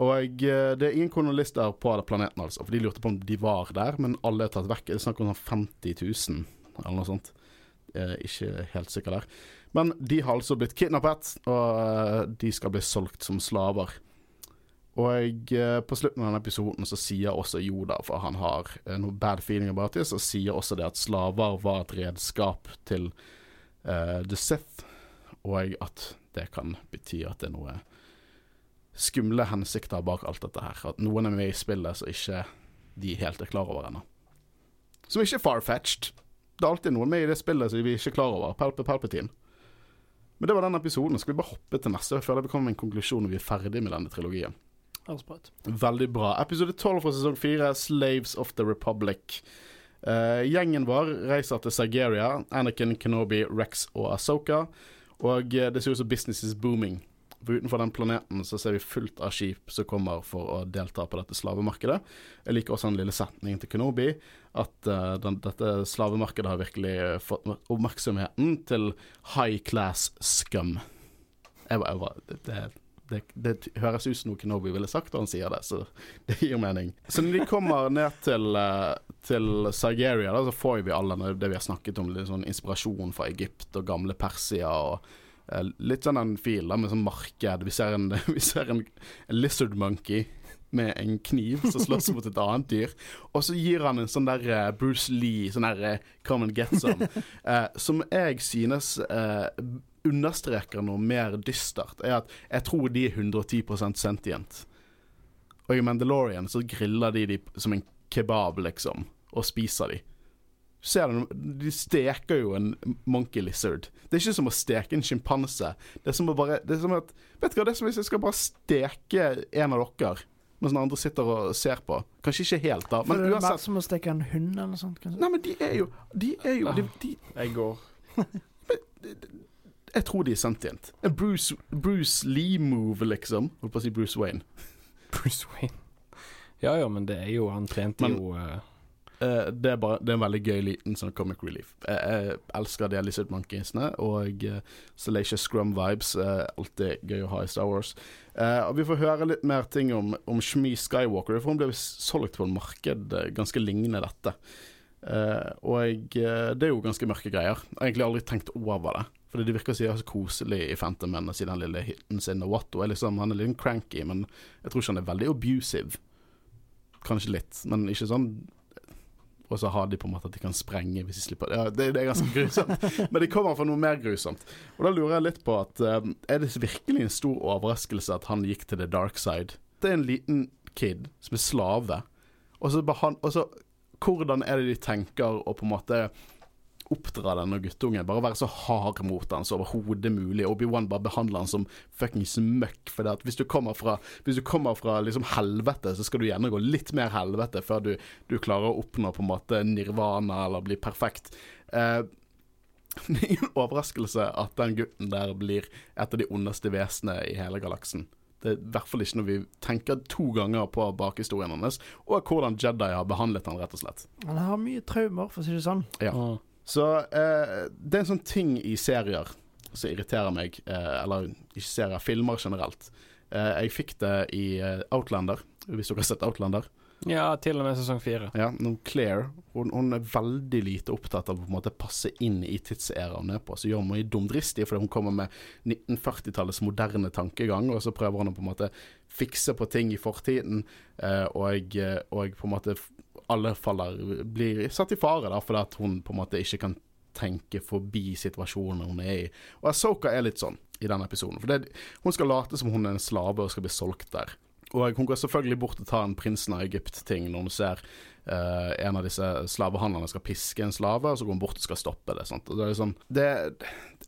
Og uh, det er ingen kolonialister på planeten, altså. For de lurte på om de var der, men alle er tatt vekk. Det er snakk om 50 000, eller noe sånt. Uh, ikke helt sikker der. Men de har altså blitt kidnappet, og eh, de skal bli solgt som slaver. Og eh, på slutten av denne episoden så sier også Yoda, for han har eh, noe bad feeling about det, så sier også det at slaver var et redskap til uh, The Sith, og at det kan bety at det er noe skumle hensikter bak alt dette her. At noen er med i spillet som ikke de helt er klar over ennå. Som ikke er far-fetched. Det er alltid noe med i det spillet som vi ikke er klar over. Palpe Palpatine. Men det var den episoden. Skal vi bare hoppe til neste? Føler vi kommer med en konklusjon når vi er ferdig med denne trilogien. Veldig bra. Episode 12 fra sesong 4, 'Slaves of the Republic'. Uh, gjengen vår reiser til Sigeria. Anakin, Kenobi, Rex og Asoka. Og uh, det ser ut som business is booming. For utenfor den planeten så ser vi fullt av skip som kommer for å delta på dette slavemarkedet. Jeg liker også den lille setningen til Kenobi, at uh, den, dette slavemarkedet har virkelig fått oppmerksomheten til high class scum. Jeg bare, jeg bare det, det, det, høres ut som noe Kenobi ville sagt da han sier det, så det gir mening. Så når de kommer ned til, uh, til Sigeria, da, så får vi alle det vi har snakket om, litt sånn inspirasjon fra Egypt og gamle Persia. og Eh, litt sånn en fil med sånn marked. Vi ser en, vi ser en, en lizard monkey med en kniv som slåss mot et annet dyr. Og så gir han en sånn der uh, Bruce Lee, sånn der uh, come and get some, eh, som jeg synes eh, understreker noe mer dystert. Er at jeg tror de er 110% sentient. Og i Mandalorian så griller de de som en kebab, liksom, og spiser de ser du, de steker jo en monkey lizard. Det er ikke som å steke en sjimpanse. Det er som å bare det er som at, Vet du hva, det er som hvis jeg skal bare steke en av dere. Mens den andre sitter og ser på. Kanskje ikke helt, da. Men uansett Det er som å steke en hund eller noe sånt. Kanskje? Nei, men de er jo De er jo de, de, Jeg går. jeg tror de er sentient. En Bruce, Bruce Lee-move, liksom. Holdt på å si Bruce Wayne. Bruce Wayne. Ja ja, men det er jo Han trente men, jo uh Uh, det, er bare, det, er en veldig gøy liten sånn comic relief. Jeg, jeg elsker de Lizard Monkeysene, og uh, Salacious Scrum-vibes er alltid gøy å ha i Star Wars. Uh, og Vi får høre litt mer ting om, om Shmi Skywalker, for hun ble solgt på et marked ganske lignende dette. Uh, og det er jo ganske mørke greier. Jeg har egentlig aldri tenkt over det. Fordi det virker så koselig i Phantom Man å si den lille hiten sin. Og Watto er liksom, han er litt cranky, men jeg tror ikke han er veldig abusive. Kanskje litt, men ikke sånn og så har de på en måte at de kan sprenge hvis de slipper ja, det, det, er ganske grusomt. Men de kommer fra noe mer grusomt. Og da lurer jeg litt på at um, Er det virkelig en stor overraskelse at han gikk til the dark side? Det er en liten kid som er slave, og så, og så Hvordan er det de tenker å på en måte oppdra denne guttungen. Bare være så hard mot han som overhodet mulig. Obi-Wan bare behandler han som fuckings møkk. For at hvis du kommer fra, hvis du kommer fra liksom helvete, så skal du gjerne gå litt mer helvete før du, du klarer å oppnå på en måte nirvana eller bli perfekt. Eh, det er ingen overraskelse at den gutten der blir et av de ondeste vesenene i hele galaksen. Det er i hvert fall ikke når vi tenker to ganger på bakhistorien hans, og hvordan Jedi har behandlet han rett og slett. Han har mye traumer, for å si det sånn. Ja. Så eh, det er en sånn ting i serier som irriterer meg, eh, eller ikke serier, filmer generelt. Eh, jeg fikk det i eh, Outlander, hvis dere har sett Outlander. Ja, til og med sesong fire. Ja, Claire hun, hun, er veldig lite opptatt av å på en måte passe inn i tidsæraen hun er på. Så gjør hun mye dumdristig fordi hun kommer med 1940-tallets moderne tankegang, og så prøver hun å på en måte fikse på ting i fortiden, eh, og, eh, og på en måte alle faller, blir satt i fare da, fordi at hun på en måte ikke kan tenke forbi situasjonen hun er i. Og Asoka er litt sånn i denne episoden. For det, hun skal late som hun er en slave og skal bli solgt der. Og hun går selvfølgelig bort og tar en prinsen av Egypt-ting når hun ser eh, en av disse slavehandlerne skal piske en slave, og så går han bort og skal stoppe det. Sant? Det er liksom det,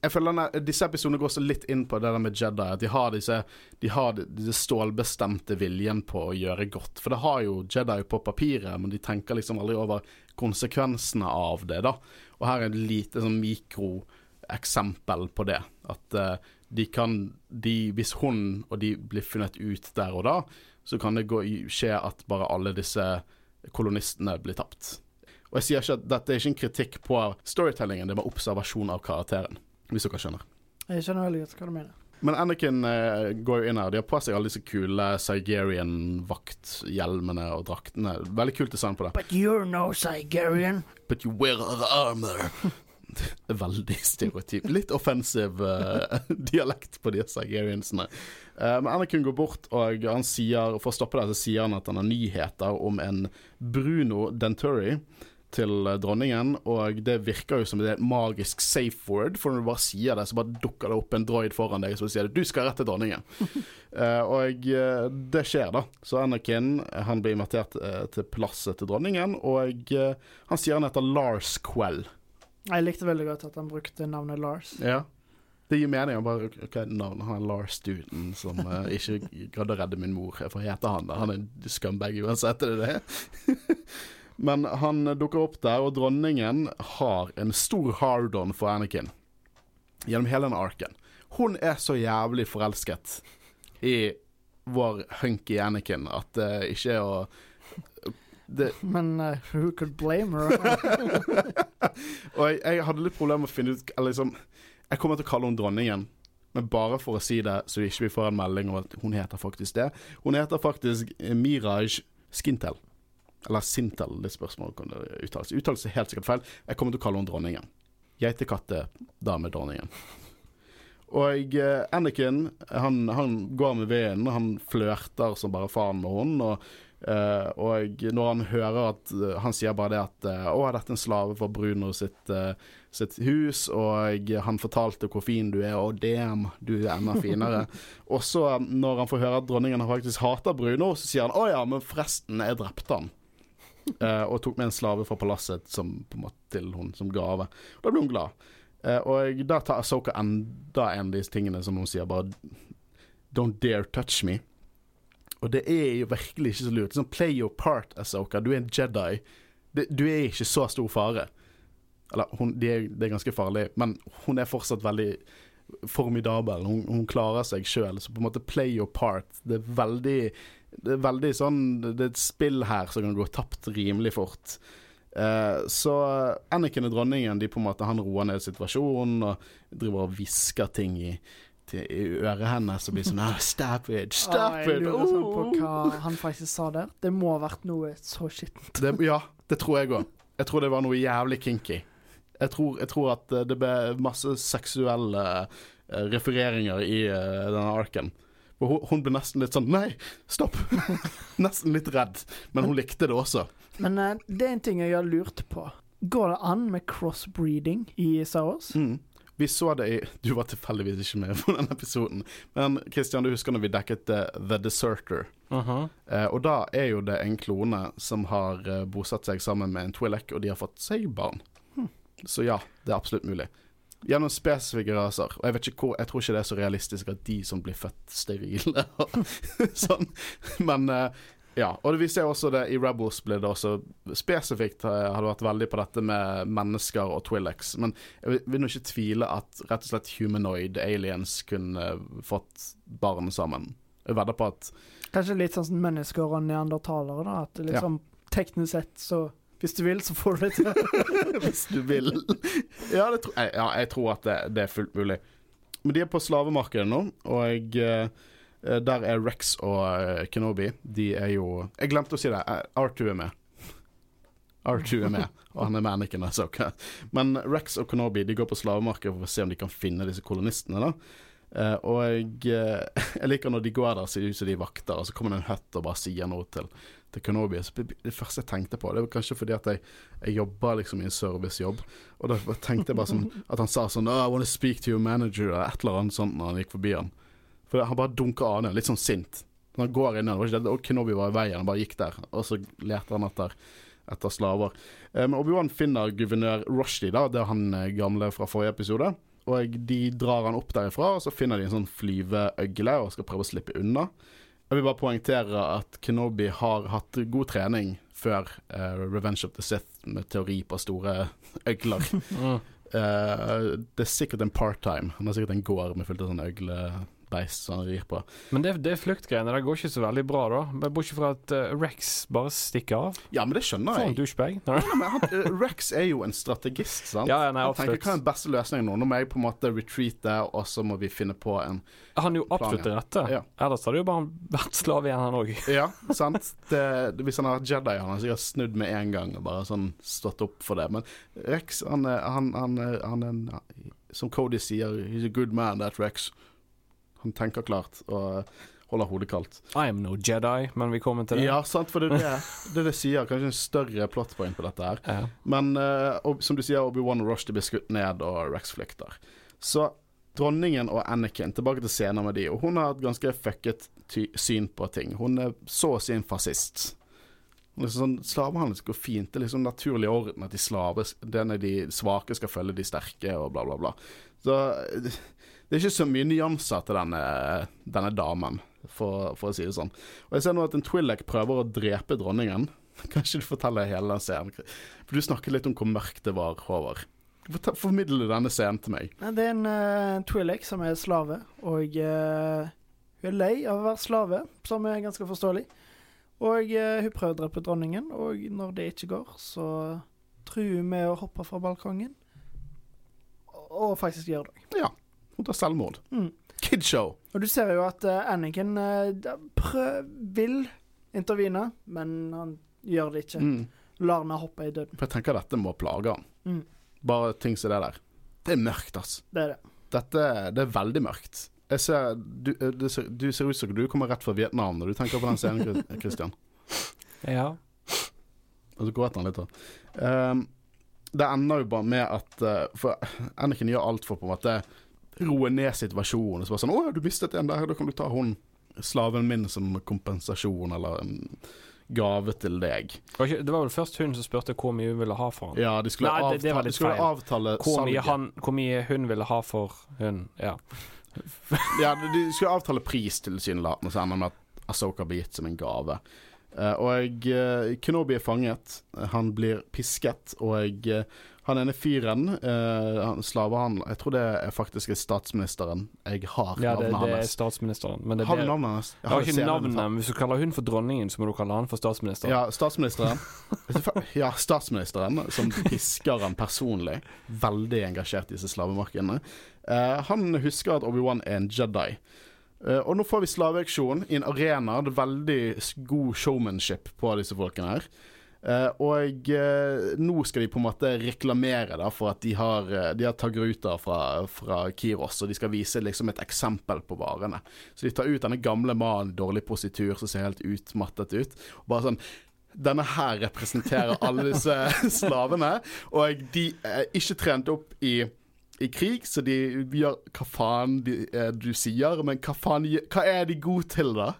Jeg føler denne, Disse episodene går så litt inn på det der med Jedi, at de har disse De har disse stålbestemte viljen på å gjøre godt. For det har jo Jedi på papiret, men de tenker liksom aldri over konsekvensene av det, da. Og her er et lite sånn mikroeksempel på det. At uh, de kan de, Hvis hun og de blir funnet ut der og da, så kan det gå, skje at bare alle disse kolonistene blir tapt. Og jeg sier ikke at dette er ikke en kritikk på storytellingen, det er bare observasjon av karakteren. Hvis dere skjønner. Jeg skjønner veldig godt hva du mener. Men Anakin eh, går jo inn her. De har på seg alle disse kule Sigerian-vakthjelmene og draktene. Veldig kult design på det. But you're no Sigerian. But you wear armor. Veldig stereotyp. Litt offensiv uh, dialekt på disse Sigeriansene. Uh, men Anakin går bort, og han sier, for å stoppe det, så sier han at han har nyheter om en Bruno Denturi til dronningen, og det virker jo som et magisk safe word, for når du bare sier det, så bare dukker det opp en droid foran deg som sier det, du skal rett til dronningen. uh, og det skjer, da. Så Anakin han blir invitert til plasset til dronningen, og han sier han heter Lars Quell. Jeg likte veldig godt at han brukte navnet Lars. Ja. Det gir mening. Bare, er navnet? Han er Lars Duden som uh, ikke gadd å redde min mor. For heter han det? Han er en scumbag uansett, er det det? Men han dukker opp der, og dronningen har en stor hard-on for Anakin. Gjennom hele den arken. Hun er så jævlig forelsket i vår hunky Anakin at det uh, ikke er å det, Men uh, who could blame her? og jeg, jeg, hadde litt problemer med å finne ut Eller liksom Jeg kommer til å kalle henne dronningen. Men bare for å si det, så ikke vi får en melding om at hun heter faktisk det. Hun heter faktisk Miraj Skintel. Eller Sintel, det spørsmålet kan uttales. Uttalelse er helt sikkert feil. Jeg kommer til å kalle henne dronningen. Geitekattedamedronningen. Og uh, Anakin han, han, går med vinden, han flørter som bare faen med henne. Og Uh, og når han hører at uh, Han sier bare det at uh, 'Å, dette er en slave for Bruno sitt, sitt, hus', og han fortalte hvor fin du er, og 'damn, du er enda finere'. og så, når han får høre at dronningen faktisk hater Bruno, så sier han 'Å ja, men forresten, jeg drepte han'. og tok med en slave fra palasset som, på en måte, til hun som gave. Og da blir hun glad. og da tar Asoka enda en av disse tingene som hun sier bare 'Don't dare touch me'. Og det er jo virkelig ikke så lurt. Sånn, play your part, Asoka. Du er en Jedi. Du er ikke så stor fare. Eller, hun, det er, det er ganske farlig, men hun er fortsatt veldig formidabel. Hun, hun klarer seg sjøl, så på en måte play your part. Det er veldig Det er veldig sånn Det er et spill her som kan gå tapt rimelig fort. Uh, så Anniken og dronningen De på en måte Han roer ned situasjonen og driver og hvisker ting i til, i øret hennes og blir sånn oh, Stop it, stop ah, it! lurer sånn på hva han faktisk sa der. Det må ha vært noe så skittent. ja, det tror jeg òg. Jeg tror det var noe jævlig kinky. Jeg tror, jeg tror at eh, det ble masse seksuelle uh, refereringer i uh, denne arken. For hun, hun, ble nesten litt sånn Nei, stopp! nesten litt redd. Men hun likte det også. Men uh, det er en ting jeg har lurt på. Går det an med crossbreeding i Star Wars? Mm. Vi så det i Du var tilfeldigvis ikke med på den episoden. Men Christian, du husker når vi dekket uh, The Deserter? Uh -huh. eh, og da er jo det en klone som har uh, bosatt seg sammen med en Twi'lek, og de har fått seg barn. Hmm. Så ja, det er absolutt mulig. Gjennom spesifikke raser. Og jeg vet ikke hvor Jeg tror ikke det er så realistisk at de som blir født sterile sånn. Men ja, og vi ser også det i Rebels ble det også spesifikt hadde har det vært veldig på dette med mennesker og Twillex. Men jeg vil nå ikke tvile at rett og slett humanoid aliens kunne fått barn sammen. Jeg vedder på at Kanskje litt sånn som mennesker og neandertalere, da. At liksom ja. teknisk sett så hvis du vil, så får du det til. hvis du vil. Ja, tro, ja jeg tror at det, det, er fullt mulig. Men de er på slavemarkedet nå, og jeg eh, Eh, der er Rex og eh, Kenobi. De er jo Jeg glemte å si det. Eh, R2 er med. R2 er med, og han er med Anakin. Men Rex og Kenobi de går på slavemarkedet for å se om de kan finne disse kolonistene. da og jeg, jeg, liker når de går der, ser ut som de vakter, og så kommer det en høtt og bare sier noe til, til Kenobi. Så det første jeg tenkte på, det var kanskje fordi at jeg, jeg jobber liksom i en servicejobb. Og da tenkte jeg bare sånn at han sa sånn oh, I want to speak to your manager, eller et eller annet sånt når han gikk forbi han. For han bare dunker av ned, litt sånn sint. Han går inn og Kenobi var i veien, han bare gikk der. Og så leter han etter, etter slaver. Men Obi-Wan finner guvernør Rushdie, da, det er han eh, gamle fra forrige episode. Og de drar han opp derifra, og så finner de en sånn flyveøgle og skal prøve å slippe unna. Jeg vil bare poengtere at Kenobi har hatt god trening før uh, Revenge of the Sith med teori på store øgler. Eh, det er sikkert en part-time. Han har sikkert en gård med fullt av sånne øglebeist som han rir på. Men det, det fluktgreiene det går ikke så veldig bra, da. Men Bortsett fra at uh, Rex bare stikker av. Ja, men det skjønner For en jeg. douchebag. Nei. Ja, men han, uh, Rex er jo en strategist, sant? Ja, ja, nei, han tenker hva er den beste løsningen nå? Nå må jeg på en måte retreate, og så må vi finne på en Han er jo absolutt den rette. Ja. Ellers hadde jo bare vært slave igjen, han òg. Ja, sant? Det, hvis han har vært Jedi, han har sikkert snudd med en gang og bare sånn stått opp for det. Men Rex, han er, han, han, er- han er en Som Cody sier, he's a good man, that Rex. Han tenker klart og holder hodet kaldt. I am no Jedi, men vi kommer til det. Ja, sant, for det er det det, er det sier. Kanskje en større plotpoint på dette her. Ja. Men uh, og, som du sier, Obi-Wan og Rush blir skutt ned, og Rex flykter. Så dronningen og Anakin, tilbake til scener med de, og hun har et ganske fucket syn på ting. Hun er så å si en fascist. Er sånn, Slavehandel går fint. Det er liksom naturlig orden at de slave, den er de svake skal følge de sterke, og bla, bla, bla. Så det er ikke så mye nyanser til denne, denne damen, for, for å si det sånn. Og jeg ser nå at en Twi'lek prøver å drepe dronningen. Kanskje du forteller hele den scenen? For du snakket litt om hvor mørkt det var, Håvard. Formidle denne scenen til meg. Det er en uh, Twi'lek som er slave, og uh, hun er lei av å være slave, som er ganske forståelig. Og uh, hun prøver å drepe dronningen, og når det ikke går, så truer hun med å hoppe fra balkongen. Og- faktisk gjør det. Hun tar selvmord. Mm. Kidshow. Og du ser jo at uh, Anakin uh, prøv, vil intervene, men han gjør det ikke. Mm. Lar henne hoppe i døden. For jeg tenker dette må plage han. Mm. Bare ting som det der. Det er mørkt, altså. Det er det. Dette det er veldig mørkt. Jeg ser, du, eh, det ser, du ser ut som du kommer rett fra Vietnam når du tenker på den scenen, Christian. ja. Og så gråter han litt, da. Um, det ender jo bare med at eh, For Anakin gjør alt for på en måte roe ned situasjonen. Så bare sånn 'Å du mistet en der, da kan du ta hun slaven min som kompensasjon', eller en gave til deg. Det var vel først hun som spurte hvor mye hun ville ha for han. Ja, de skulle, Nei, det- det avtale, de skulle avtale Hvor mye, han, hvor mye hun ville ha for hun. Ja. Ja, de- skulle avtale pris tilsynelatende, så ender det med at Asoka blir gitt som en gave. Eh, og uh, Kenobi er fanget. Han blir pisket, og eh, han ene fyren, uh, han slavehandler Jeg tror det er faktisk er statsministeren. Jeg har ja, det, navnet det er hans. statsministeren. Men det, Har du navnet hans? jeg har det ikke navnet, men hvis du kaller hun for dronningen, så må du kalle han for statsministeren. Ja, statsministeren. ja, statsministeren, som pisker han personlig. Veldig engasjert i disse slavemarkedene. Uh, han husker at Obi-Wan er en Jedi. Uh, og nå får vi slaveauksjon i en arena. Det er veldig god showmanship på disse folkene her. Eh, og uh, nå skal de på en måte reklamere da, for at de har, eh, de har tagruter fra, fra Kiros, og de skal vise liksom et eksempel på varene. Så de tar ut denne gamle mannen dårlig positur som ser helt utmattet ut. Og bare sånn denne her representerer alle disse slavene, og de er ikke trent opp i, i krig, så de gjør hva faen de, eh, du sier, men hva faen Hva er de gode til, da?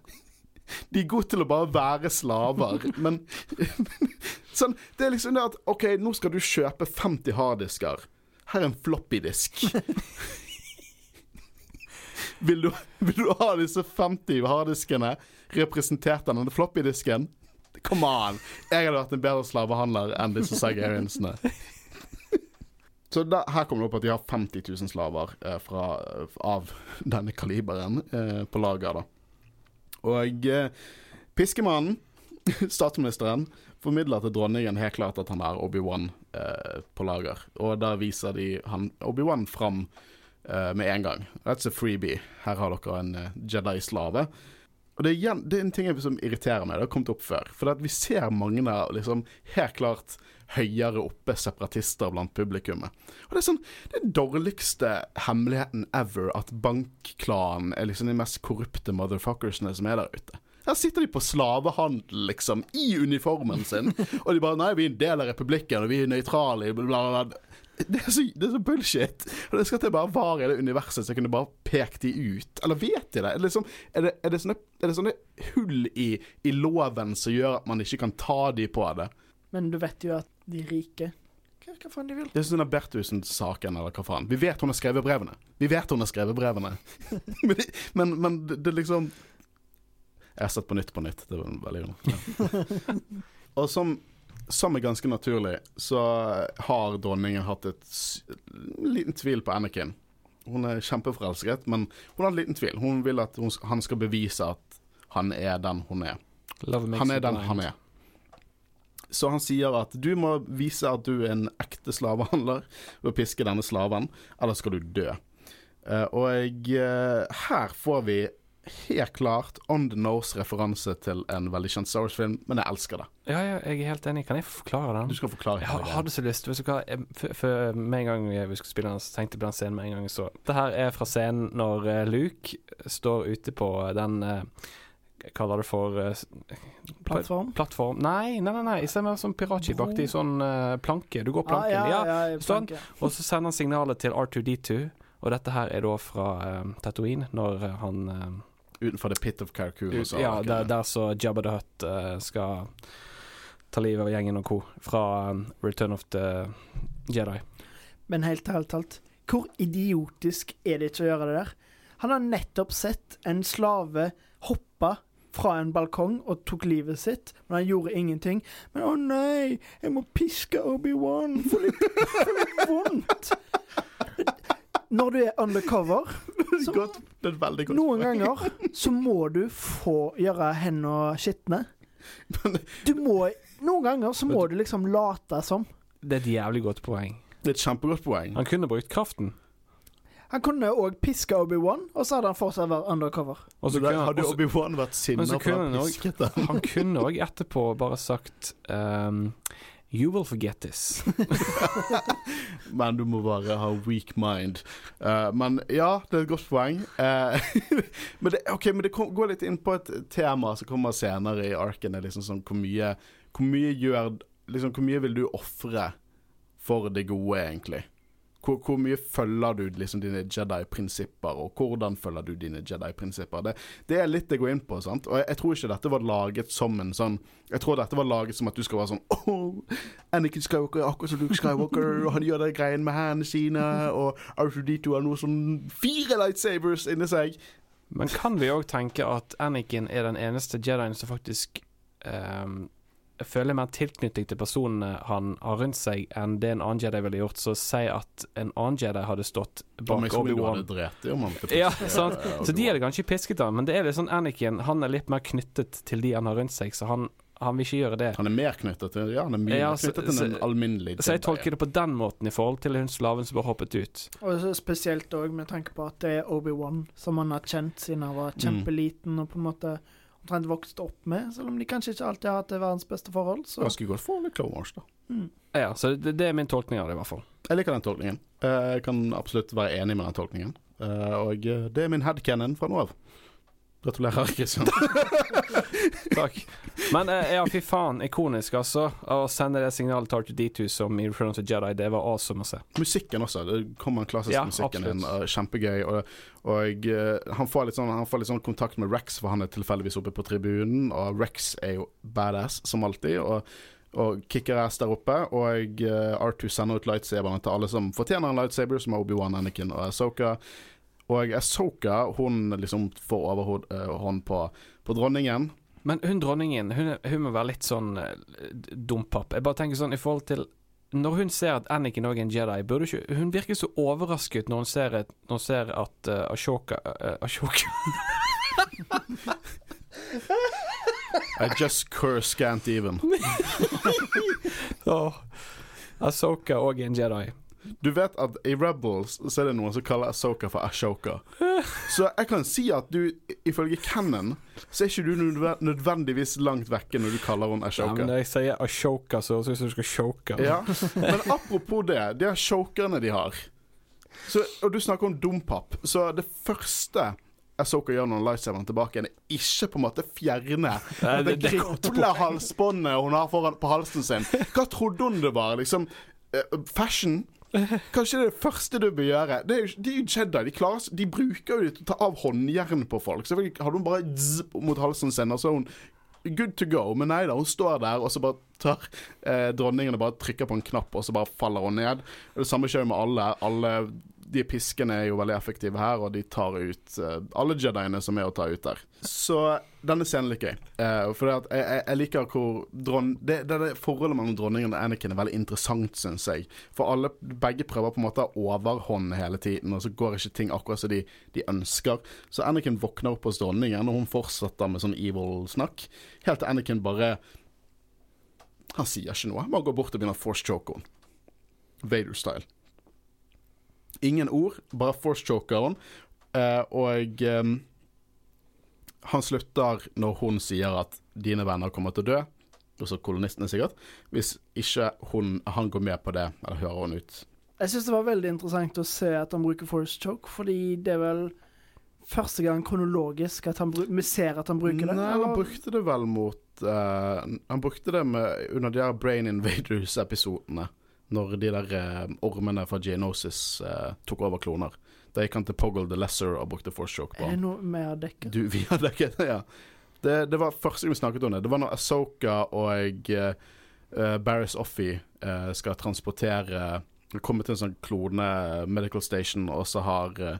De er gode til å bare være slaver, men Sånn, det er liksom det at OK, nå skal du kjøpe 50 harddisker. Her er en floppydisk. Vil du, vil du ha disse 50 harddiskene representert av denne floppydisken? Come on! Jeg hadde vært en bedre slavehandler enn disse Sagariansene. Så da, her kommer det opp at de har 50 000 slaver eh, fra, av denne kaliberen eh, på lager. da. Og eh, piskemannen, statsministeren, formidler til dronningen helt klart at han er Obi-Wan eh, på lager. Og da viser de han Obi-Wan fram eh, med en gang. That's a freebie. Her har dere en eh, Jedi-slave. Og det er, det er en ting som irriterer meg. Det har kommet opp før. For vi ser mange av liksom, helt klart høyere oppe separatister blant publikummet. Og det er sånn er dårligste hemmeligheten ever at bankklanen er liksom de mest korrupte motherfuckersene som er der ute. Her sitter de på slavehandel, liksom, i uniformen sin. Og de bare 'Nei, vi er en del av republikken, og vi er nøytrale', bla, bla, bla. Det er, så, det er så bullshit. Og det skal til bare var i det universet, så jeg kunne bare pekt de ut. Eller vet de det? Er det, liksom, er det, er det, sånne, er det sånne hull i, i loven som gjør at man ikke kan ta de på det? Men du vet jo at de rike Hva, hva faen de vil? Det er sånn Berthusen-saken, eller hva faen. Vi vet hun har skrevet brevene. Vi vet hun har skrevet brevene. men, det- men, men det, det liksom Jeg har sett på nytt på nytt. Det var veldig ja. Og som, som er ganske naturlig, så har dronningen hatt et liten tvil på Anakin. Hun er kjempeforelsket, men hun har en liten tvil. Hun vil at hun, han skal bevise at han er den hun er. Love makes Han er den han er. Så han sier at du må vise at du er en ekte slavehandler ved å piske denne slaven, eller skal du dø. Eh, og eh, her får vi helt klart on the nose-referanse til en veldig kjent Star Wars-film, men jeg elsker det. Ja, ja, jeg er helt enig. Kan jeg forklare den? Du skal forklare Jeg har- hadde så lyst. Vet du hva? Jeg- For, for med en gang vi skulle spille den, så tenkte jeg på den scenen med en gang jeg så. Det her er fra scenen når eh, Luke står ute på den eh, Jeg kaller det for uh, Plattform? plattform. Nei, nei, nei. nei. I stedet med sånn piratskipaktig sånn uh, planke. Du går planken. Ah, ja, ja. ja, sånn. Og så sender han signalet til R2D2. Og dette her er da fra uh, Tatooine, når han uh, Utenfor The Pit of Carcoon. ut, Ja, der, der så Jabba the Hutt skal ta livet av gjengen og co. Fra um, Return of the Jedi. Men helt ærlig talt, hvor idiotisk er det ikke å gjøre det der? Han har nettopp sett en slave hoppe fra en balkong og tok livet sitt, men han gjorde ingenting. Men å nei, jeg må piske Obi-Wan for litt, for litt vondt. Når du er undercover, så Godt, det er godt noen poeng. ganger så må du få gjøre hendene skitne. Du må Noen ganger så må du liksom late som. Det er et jævlig godt poeng. Det er et kjempegodt poeng. Han kunne brukt kraften. Han kunne òg piske Obi-Wan, og så hadde han fortsatt vært undercover. Og så hadde Obi-Wan vært sinna for å ha pisket den. Han kunne òg etterpå bare sagt um, You will forget this. Men du må bare ha weak mind. Uh, men ja, det er et godt poeng. Uh, men det, okay, men det kom, går litt inn på et tema som kommer senere i arken. Liksom sånn, hvor mye, hvor mye gjør liksom, Hvor mye vil du ofre for det gode, egentlig? Hvor, hvor mye følger du liksom dine Jedi-prinsipper, og hvordan følger du dine Jedi-prinsipper? Det, det er litt det går inn på, sant? Og jeg, jeg tror ikke dette var laget som en sånn Jeg tror dette var laget som at du skal være sånn Åh, Anakin Skywalker er akkurat som Luke Skywalker, og han gjør de greiene med hendene sine, og R2D2 har noe sånn fire lightsabers inni seg. Men kan vi òg tenke at Anakin er den eneste Jedien som faktisk um, føler mer tilknytning til personene han har rundt seg, enn det en annen Jedi ville gjort? Så si at en annen Jedi hadde stått bak du Obi-Wan. Ja, eh, Så de hadde kanskje pisket han, men det er litt sånn Anakin Han er litt mer knyttet til de han har rundt seg, så han, han vil ikke gjøre det. Han er mer knyttet til Ja, han er mye Ja, så- knyttet til en så- alminnelig Så jeg tolker det på den måten i forhold til hun slaven som bare hoppet ut. Og så spesielt òg med tanke på at det er Obi-Wan som han har kjent siden han var kjempeliten og på en måte omtrent vokst opp med, selv om de kanskje ikke alltid har hatt det verdens beste forhold. Så Ganske godt forhold litt Clone Wars, da. mm. Ja, så det, det er min tolkning av det, i hvert fall. Jeg liker den tolkningen. Eh, Jeg kan absolutt være enig med den tolkningen. Eh, Og eh, det er min headcanon fra nå av. Gratulerer, Kristian. Takk. Men eh, ja, fy faen, ikonisk, altså. Å sende det signalet til R2D2 som i Return of the Jedi, det var awesome å se. Musikken også. Det kommer den klassiske Ja, musikken inn. Kjempegøy. Og, og eh, han, får sånn, han får litt sånn kontakt med Rex, for han er tilfeldigvis oppe på tribunen. Og Rex er jo badass, som alltid. Og, og kicker ass der oppe. Og eh, R2 sender ut lightsaberne til alle som fortjener en lightsaber, som er Obi-Wan, Anakin og Ahsoka. Og Ahsoka hun liksom får overhånd på, på dronningen. Men hun dronningen, hun, hun må være litt sånn eh, dompapp. Jeg bare tenker sånn i forhold til Når hun ser at Anakin òg er en Jedi, burde ikke Hun virker så overrasket når hun ser, et, når hun ser at uh, Ashoka uh, Ashoka I just curse can't even. oh. Ahsoka òg en Jedi. Du vet at i Rebels så er det noen som kaller Ahsoka for Ashoka. Så jeg kan si at du, ifølge Cannon, så er ikke du nødvendigvis langt vekke når du kaller henne Ja, men når jeg sier Ashoka, så høres det ut som du skal choke. Ja, Men apropos det, de her chokerne de har så, Og du snakker om dompap. Så det første Ahsoka gjør når lightsaberen er tilbake, igjen, er ikke på en måte fjerne Nei, det, det- halsbåndet hun har foran, på halsen sin. Hva trodde hun det var? Liksom eh, Fashion? Kanskje det er det første du bør gjøre. Det er jo, de er jo Jedi. De, klarer, de bruker jo det til å ta av håndjern på folk. Så hadde hun bare zzz mot halsen sin, og så er hun good to go. Men nei da, hun står der, og så bare tar eh, dronningen og bare trykker på en knapp, og så bare faller hun ned. Det samme skjer med alle. Alle de piskene er jo veldig effektive her, og de tar ut uh, alle Jediene som er å ta ut der. Så denne scenen liker jeg. Uh, for jeg, jeg, jeg, liker hvor dron det, det, det, Forholdet mellom dronningen og Anakin er veldig interessant, syns jeg. For alle, begge prøver på en måte å overhånd hele tiden, og så går ikke ting akkurat som de, de ønsker. Så Anakin våkner opp hos dronningen, og hun fortsetter med sånn evil-snakk. Helt til Anakin bare Han sier ikke noe. Han bare går bort og begynner å force choke henne. Vader-style. Ingen ord, bare force-chokeren. Uh, og um, han slutter når hun sier at dine venner kommer til å dø, også kolonistene sikkert, hvis ikke hun, han går med på det, eller hører hun ut. Jeg syns det var veldig interessant å se at han bruker force choke, fordi det er vel første gang kronologisk at han vi ser at han bruker det? Nei, han brukte det vel mot uh, Han brukte det med, under de her Brain Invaders-episodene når de der eh, ormene fra Geonosis eh, tok over kloner. Da gikk han til Poggle the Lesser og brukte force choke på Er det noe vi har dekket? Du, vi har dekket, ja. Det, det, var første gang vi snakket om det. Det var når Asoka og uh, Barris Offie uh, skal transportere Komme til en sånn klone medical station, og så har uh,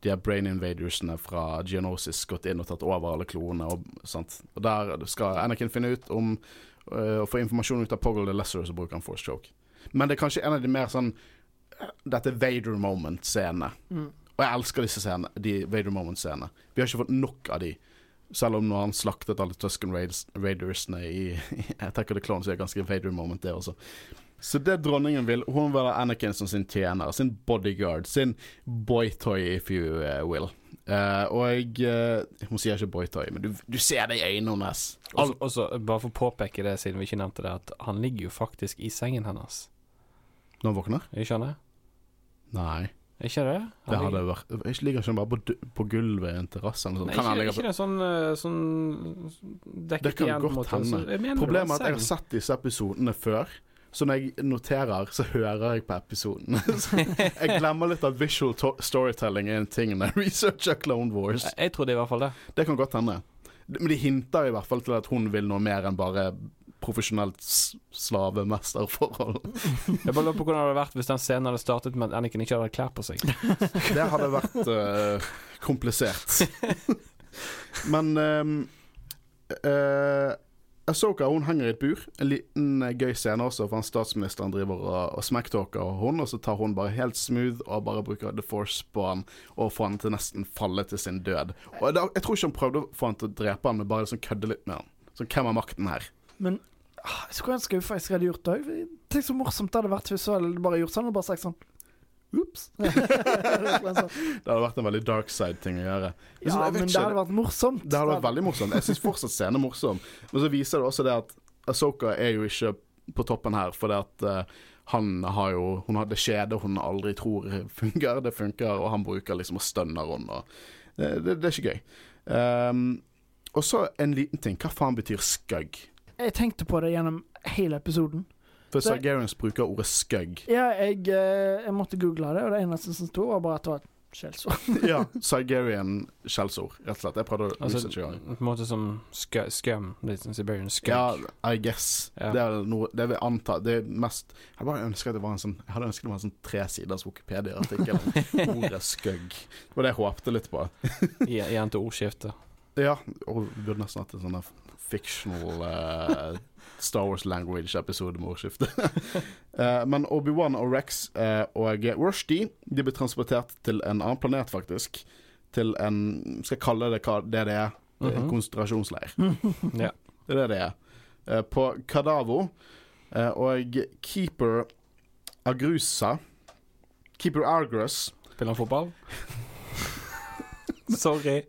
de her brain invadersene fra Geonosis gått inn og tatt over alle klonene. Og, og der skal Anakin finne ut om Å få informasjon ut av Poggle the Lesser, så bruker han force choke. Men det er kanskje en av de mer sånn Dette Vader moment-scenene. Mm. Og jeg elsker disse scenene, de Vader moment-scenene. Vi har ikke fått nok av de. Selv om når han slaktet alle Tusken Raidersene i, i Attack of the Clones, er det ganske Vader moment, det også. Så det dronningen vil, hun vil ha Anakin som sin tjener, sin bodyguard, sin boytoy, if you uh, will. Uh, og uh, Hun sier ikke boytoy, men du, du ser det i øynene hennes. Også, bare for å påpeke det, siden vi ikke nevnte det, at han ligger jo faktisk i sengen hennes. Når han våkner? Jeg skjønner. Nei. Ikke det? det hadde vært Ikke Ligger ikke bare på, på gulvet i en terrasse? Nei, ikke, ikke det sånn, eh, sånn dekket Det kan godt hende. Problemet er at jeg har sett disse episodene før. Så når jeg noterer, så hører jeg på episoden. jeg glemmer litt at visual storytelling er en ting når jeg researcher Clone Wars. Jeg, jeg tror det i hvert fall det. Det kan godt hende. Men de hinter i hvert fall til at hun vil noe mer enn bare profesjonelt slavemesterforhold. Jeg bare lurer på hvordan det hadde vært hvis den scenen hadde startet med at Anniken ikke hadde klær på seg. Det hadde vært uh, komplisert. Men um, uh, Asoka hun henger i et bur. En liten uh, gøy scene også, for han statsministeren driver og, og smacktalker hun, og så tar hun bare helt smooth og bare bruker the force på han og får han til nesten falle til sin død. Og da, Jeg tror ikke hun prøvde å få han til å drepe han, men bare liksom kødde litt med han. Så hvem har makten her? Men jeg skulle ønske jeg faktisk hadde gjort det òg. Tenk så morsomt det hadde vært hvis du hadde bare gjort sånn og bare sagt sånn Ops. det hadde vært en veldig dark side-ting å gjøre. Men ja, men det hadde vært morsomt. Det hadde vært veldig morsomt. Jeg syns fortsatt scenen er morsom. Men så viser det også det at Asoka er jo ikke på toppen her, fordi at uh, han har jo Hun har det skjedet hun aldri tror funker. Det funker, og han bruker liksom og stønner henne. Det, det, det, er ikke gøy. Um, og så en liten ting. Hva faen betyr skugg? Jeg tenkte på det gjennom hele episoden. For Sargerians bruker ordet skugg. Ja, jeg, eh, jeg, måtte google det, og det eneste som sto, var bare at det var et skjellsord. ja, Sargerian skjellsord, rett og slett. Jeg prøvde å altså. På en måte som scum. Litt som Siberian skugg. Ja, I guess. Ja. Det er noe Det vil anta Det er mest Jeg bare ønsker at det var en sånn Jeg hadde ønsket det var en sånn tresiders Wikipedia-artikkel om ordet skugg. Det var det jeg håpte litt på. Igjen til ordskiftet. Ja, og vi burde nesten hatt en sånn fictional uh, Star Wars language-episode med ordskifte. uh, men Obi-Wan og Rex uh, og Rushdie de blir transportert til en annen planet, faktisk. Til en Skal jeg kalle det hva det, det er? Mm -hmm. En konsentrasjonsleir. ja. Det er det det er. på Kadavo. og Keeper Agrusa Keeper Argrus Spiller han fotball? Sorry.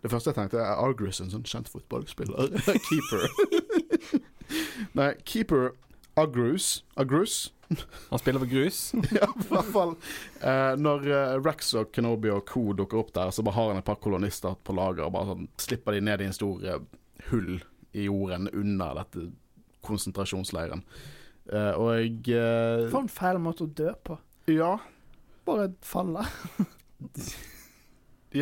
Det første jeg tenkte, er Argrus en sånn kjent fotballspiller? keeper. Nei, keeper Agrus Agrus? Han spiller for grus? ja, i hvert fall. Eh, når eh, Rex og Kenobi og co. dukker opp der, så bare har han et par kolonister på lager og bare sånn, slipper de ned i en stor eh, hull i jorden under dette konsentrasjonsleiren. Eh, og jeg eh, For en feil måte å dø på. Ja. Bare falle.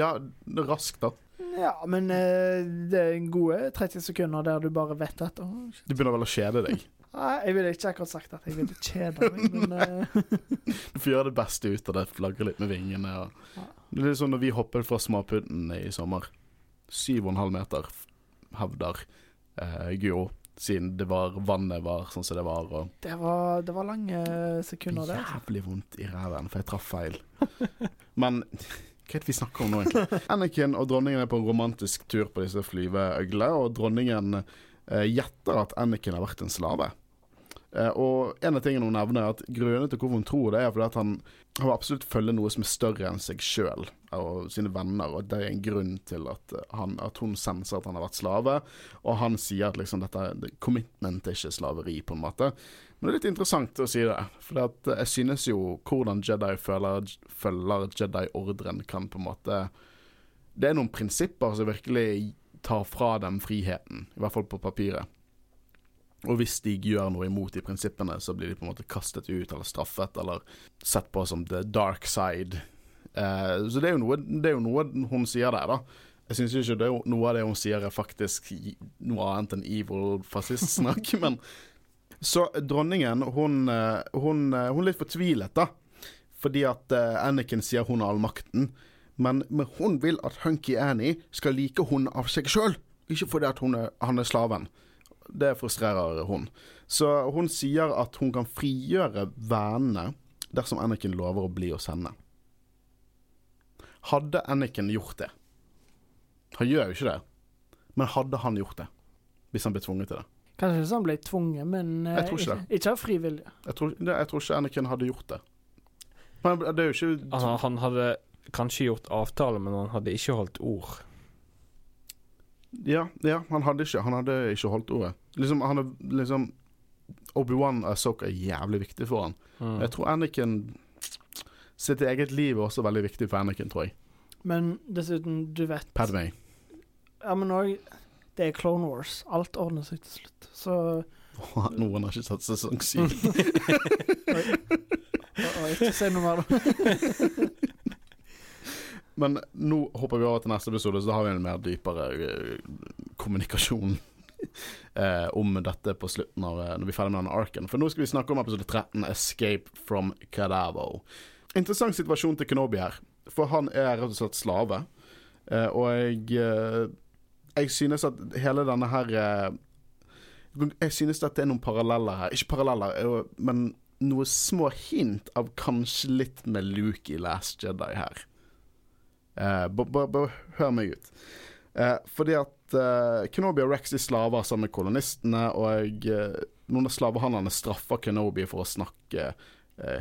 ja, raskt, da. Ja, men eh, det er gode 30 sekunder der du bare vet at oh. Du begynner vel å kjede deg. Nei, jeg ville ikke akkurat sagt at jeg ville kjede meg, men eh, Du får gjøre det beste ut av det, flagre litt med vingene. Og. Ja. Det er litt sånn når vi hoppet fra Småpudden i sommer. Syv og en halv meter, hevder eh, Guro. Siden det var, vannet var sånn som det var. Og det, var, det var lange sekunder det. jævlig vondt i ræven, for jeg traff feil. Men hva er det vi snakker om nå, egentlig? Anniken og dronningen er på en romantisk tur på disse flyveøglene, og dronningen eh, gjetter at Anniken har vært en slave. Eh, og en av tingene hun nevner, er at grunnen til hvorfor hun tror det, er fordi at han, han absolutt følger noe som er større enn seg sjøl og sine venner, og det er en grunn til at, eh, han, at hun senser at han har vært slave. Og han sier at liksom dette commitment er ikke slaveri, på en måte. Men det er litt interessant å si det, for jeg synes jo hvordan Jedi føler, følger Jedi-ordren kan på en måte Det er noen prinsipper som virkelig tar fra dem friheten, i hvert fall på papiret. Og hvis de gjør noe imot de prinsippene, så blir de på en måte kastet ut eller straffet eller sett på som the dark side. Eh, så det er, noe, det er jo noe hun sier der, da. Jeg syns ikke det noe av det hun sier er faktisk noe annet enn evil fascistsnakk, men Så dronningen, hun, eh, hun, eh, hun er litt fortvilet, da. Fordi at eh, Anniken sier hun har all makten. Men, men hun vil at Hunky Annie skal like hun av seg sjøl, ikke fordi at er, han er slaven. Det frustrerer hun. Så hun sier at hun kan frigjøre vennene dersom Anniken lover å bli hos henne. Hadde Anniken gjort det Han gjør jo ikke det, men hadde han gjort det? Hvis han ble tvunget til det? Kanskje ikke så han ble tvunget, men Jeg tror ikke ikke, ikke av fri vilje. Jeg tror, det, jeg tror ikke Anakin hadde gjort det. Men det er jo ikke Altså, han hadde kanskje gjort avtale, men han hadde ikke holdt ord. Ja, ja, han hadde ikke Han hadde ikke holdt ordet. Liksom, han hadde, liksom Obi-Wan og Ahsoka er jævlig viktig for han. Mm. Jeg tror Anakin sitt eget liv er også veldig viktig for Anakin, tror jeg. Men dessuten, du vet Padmay. Ja, men òg Det er Clone Wars. Alt ordner seg til slutt. Så Noen har ikke tatt sesong syv. Ikke si noe mer, da. Men nå hopper vi over til neste episode, så da har vi en mer dypere eh, kommunikasjon eh, om dette på slutten av eh, når vi er ferdig med denne arken. For nå skal vi snakke om episode 13, 'Escape from Cadavo'. Interessant situasjon til Kenobi her, for han er rett og slett slave. Eh, og jeg eh, Jeg synes at hele denne her eh, Jeg synes at det er noen paralleller her. Ikke paralleller, men noen små hint av kanskje litt med Luke i Last Jedi her. Eh, Bare hør meg ut. Eh, fordi at Kenobi og Rex er slaver sammen med kolonistene, og noen av slavehandlerne straffer Kenobi for å snakke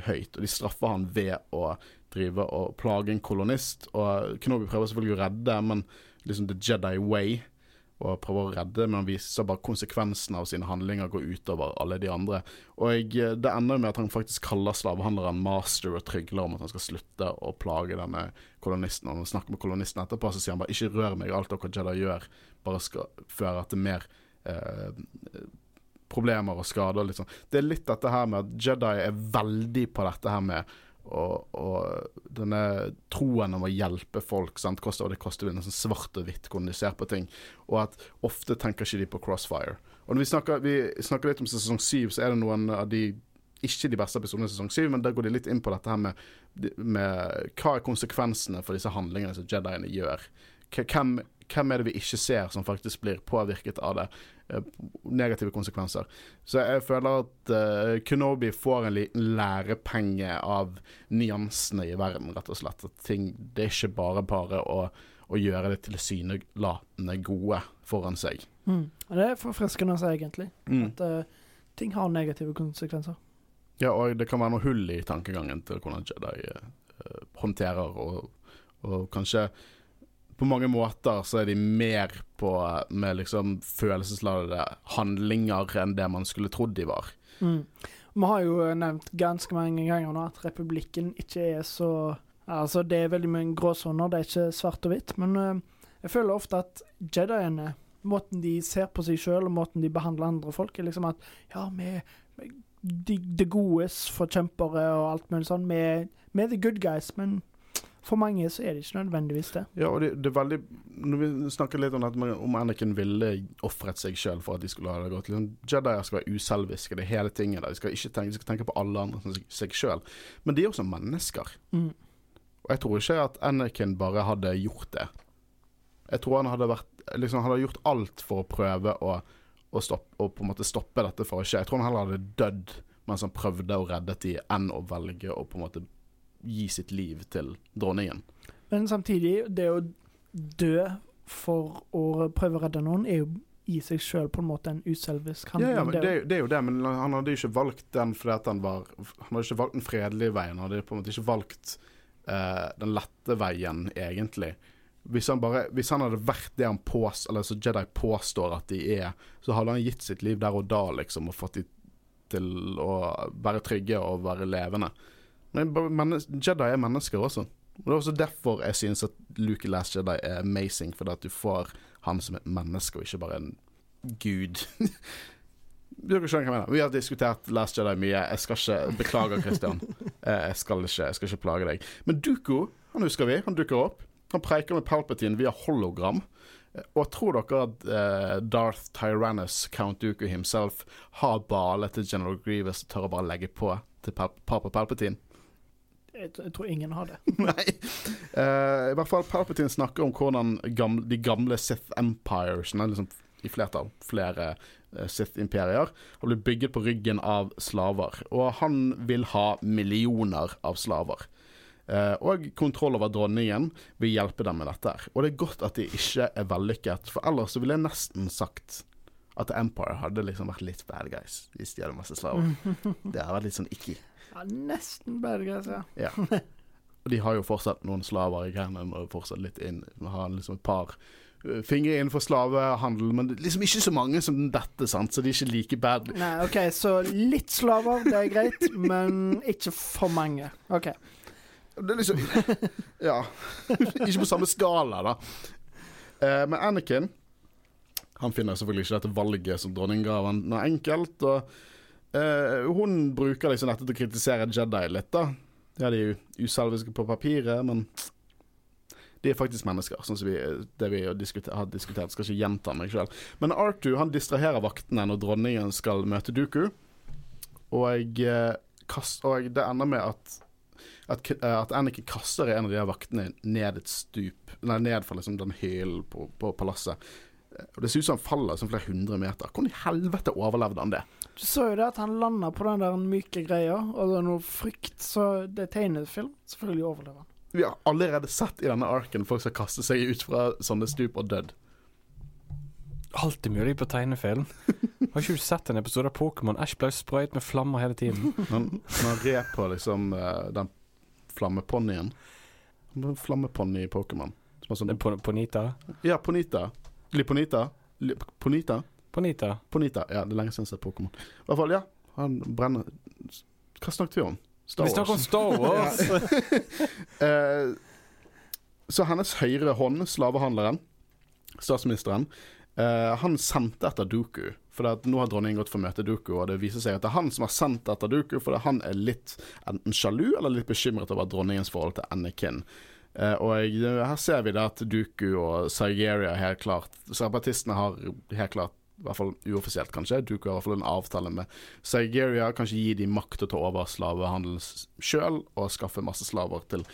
høyt. Og de straffer han ved å drive og plage en kolonist. Og Kenobi prøver selvfølgelig å redde, men liksom the Jedi way. Og prøver å redde, men han viser bare konsekvensene av sine handlinger går utover alle de andre. Og eh, det ender med at han faktisk kaller slavehandleren master og trygler om at han skal slutte å plage denne kolonisten. Og når han snakker med kolonisten etterpå, så sier han bare 'ikke rør meg, alt dere Jedi gjør, bare skal føre til mer eh, problemer og skader'. Liksom. Det er litt dette her med at Jedi er veldig på dette her med og, og denne troen om å hjelpe folk, sant? Koster, og det koster nesten svart og hvitt hvordan de ser på ting. Og at ofte tenker ikke de på Crossfire. Og når vi snakker, vi snakker litt om sesong syv, så er det noen av de ikke de beste episodene i sesong syv, men der går de litt inn på dette her med, med hva er konsekvensene for disse handlingene som Jediene gjør. Hvem, hvem er det vi ikke ser som faktisk blir påvirket av det? Eh, Negative konsekvenser. Så jeg føler at uh, Kenobi får en liten lærepenge av nyansene i verden, rett og slett. Ting, det er ikke bare bare å, å gjøre det tilsynelatende gode foran seg. Mm. Det er forfriskende å si, egentlig. Mm. At uh, ting har negative konsekvenser. Ja, og det kan være noe hull i tankegangen til hvordan Jedi uh, håndterer og, og kanskje på mange måter så er de mer på med liksom følelsesladede handlinger enn det man skulle trodd de var. Mm. Vi har jo nevnt ganske mange ganger nå at republikken ikke er så Altså, det er veldig mye gråsoner, det er ikke svart og hvitt. Men uh, jeg føler ofte at jediene, måten de ser på seg sjøl, og måten de behandler andre folk, er liksom at ja, vi er de, de godes forkjempere og alt mulig sånn. Vi er the good guys, men For mange så er det ikke nødvendigvis det. Ja, og det, det er veldig Når vi snakker litt om at man, om Anakin ville ofret seg sjøl for at de skulle ha det godt liksom, Jedier skal være uselviske, det hele tinget der. De skal ikke tenke, de skal tenke på alle andre enn seg- sjøl. Men de er også mennesker. Mm. Og jeg tror ikke at Anakin bare hadde gjort det. Jeg tror han hadde vært liksom, Han hadde gjort alt for å prøve å, å, stoppe, å på en måte stoppe dette for å skje. Jeg tror han heller hadde dødd mens han prøvde å redde de, enn å velge å på en måte gi sitt liv til dronningen. Men samtidig, det å dø for å prøve å redde noen, er jo i seg sjøl på en måte en uselvisk handling. Ja, ja, Det det, er jo- det er jo det, men han hadde jo ikke valgt den fordi at han var Han hadde ikke valgt den fredelige veien. Han hadde på en måte ikke valgt uh, den lette veien, egentlig. Hvis han, bare, hvis han hadde vært det han pås, eller så Jedi påstår at de er, så hadde han gitt sitt liv der og da, liksom, og fått de til å være trygge og være levende. Men Jedi er mennesker også. Og Det er også derfor jeg synes at Luke Last Jedi er amazing, fordi at du får han som et menneske, og ikke bare en gud. Du skjønner hva jeg mener. Vi har diskutert Last Jedi mye. Jeg skal ikke Beklager, Christian. Jeg skal ikke, jeg skal ikke plage deg. Men Duko, han husker vi. Han dukker opp. Han preiker med Palpatine via hologram. Og tror dere at eh, Darth Tyrannus, Count Duku himself, har bale til General Grievous og tør å bare legge på til Papa Palpatine? Jeg, jeg tror ingen har det. Nei. Uh, I hvert fall Palpatine snakker om hvordan gamle, de gamle Sith Empires, liksom i flertall flere uh, Sith-imperier, har blitt bygget på ryggen av slaver. Og han vil ha millioner av slaver. Uh, og kontroll over dronningen vil hjelpe dem med dette. her. Og det er godt at de ikke er vellykket, for ellers så ville jeg nesten sagt at Empire hadde liksom vært litt bad guys hvis de hadde masse slaver. Det hadde vært litt sånn icky. Ja, nesten guys, ja. Og de har jo fortsatt noen slaver i Cannon, og fortsatt litt inn Har liksom et par uh, fingre innenfor slavehandel, men liksom ikke så mange som dette, sant, så de er ikke like bad. Nei, OK, så litt slaver, det er greit, men ikke for mange. OK. Det er liksom Ja. ikke på samme skala, da. Eh, men Anakin Han finner selvfølgelig ikke dette valget som dronningen ga han noe enkelt. Og eh, hun bruker liksom dette til å kritisere Jedi litt, da. Ja, de er jo uselviske på papiret, men de er faktisk mennesker, sånn som vi, det vi har diskutert. Skal ikke gjenta meg sjøl. Men Arthur han distraherer vaktene når dronningen skal møte Duku, og, eh, kast, og det ender med at at, eh, at Anakin kaster en av de her vaktene ned et stup Nei, ned fra liksom den hyllen på, på palasset. Og Det ser ut som han faller som flere hundre meter. Hvordan i helvete overlevde han det? Du så jo det at han landa på den der myke greia, og det er noe frykt, så det er tegnefilm. Selvfølgelig overlever han. Vi har allerede sett i denne arken folk som kaster seg ut fra sånne stup og dødd. Alltid mulig på tegnefilm. Har ikke du sett en episode av Pokémon? Ash ble sprøyt med flammer hele tiden. Men når han red på liksom eh, den flammeponnien Flammeponni i Pokémon. Som er sånn er på, på Nita. Ja, Ponita. Liponita. På Nita. Ponita. Ja, det er lenge siden jeg har sett Pokémon. I hvert fall, ja. Han brenner Hva snakket vi om? Star Wars. Vi snakker om Star Wars! Eh, så hennes høyre hånd, slavehandleren, statsministeren, eh, han sendte etter Duku. For nå har dronningen gått for å møte Duku, og det viser seg at det er han som har sendt etter Duku, for han er litt enten sjalu eller litt bekymret over dronningens forhold til Anakin. Eh, og jeg, her ser vi det at Duku og Sargeria helt klart Serpatistene har helt klart i hvert fall uoffisielt, kanskje. duker i hvert fall en avtale med Sargeria. Kanskje gi dem makt til å ta over slavehandelen sjøl og skaffe masse slaver til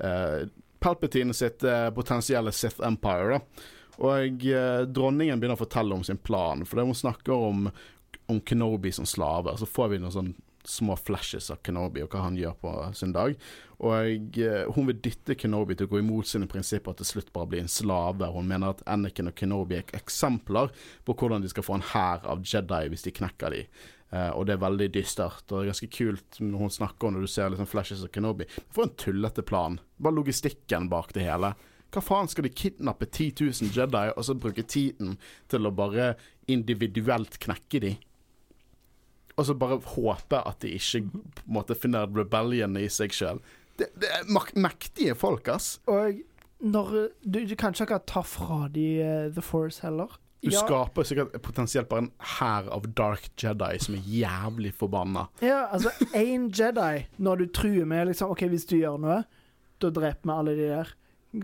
eh, Palpatine sitt eh, potensielle Sith Empire. Da. Og eh, dronningen begynner å fortelle om sin plan, for det hun snakker om, om Kenobi som slave. Så får vi noen sånne små flashes av Kenobi og hva han gjør på sin dag. Og eh, hun vil dytte Kenobi til å gå imot sine prinsipper og til slutt bare bli en slave. Hun mener at Anakin og Kenobi er eksempler på hvordan de skal få en hær av Jedi hvis de knekker de. Uh, og det er veldig dystert og det er ganske kult når hun snakker om når du ser liksom flashes av Kenobi. For en tullete plan. Bare logistikken bak det hele. Hva faen skal de kidnappe 10 000 Jedi og så bruke tiden til å bare individuelt knekke de? Og så bare håpe at de ikke på en måte finner rebellion i seg sjøl. Det, det er mak mektige folk, ass. Og når Du, du kan ikke akkurat ta fra de uh, The Force heller. Du Ja. skaper sikkert potensielt bare en hær av dark Jedi som er jævlig forbanna. Ja, altså én Jedi, når du truer med liksom OK, hvis du gjør noe, Da dreper vi alle de der.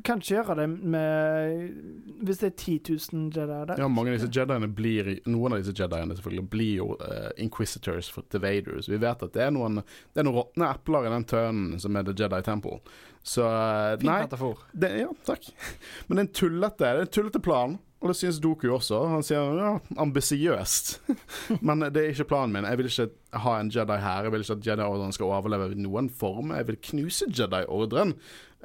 Kan ikke gjøre det med Hvis det er 10 000 Jedi der. Ja, mange av disse Jediene blir Noen av disse Jediene selvfølgelig blir jo uh, Inquisitors for The Vaders. Vi vet at det er noen Det er noen råtne epler i den tønnen som er The Jedi Temple. Så uh, Fin Nei, metafor. det, ja, takk. Men det er en tullete Det er en tullete plan. Og det synes Doku også. Han sier ja, ambisiøst. Men det er ikke planen min. Jeg vil ikke ha en Jedi her. Jeg vil ikke at Jedi-ordren skal overleve i noen form. Jeg vil knuse Jedi-ordren.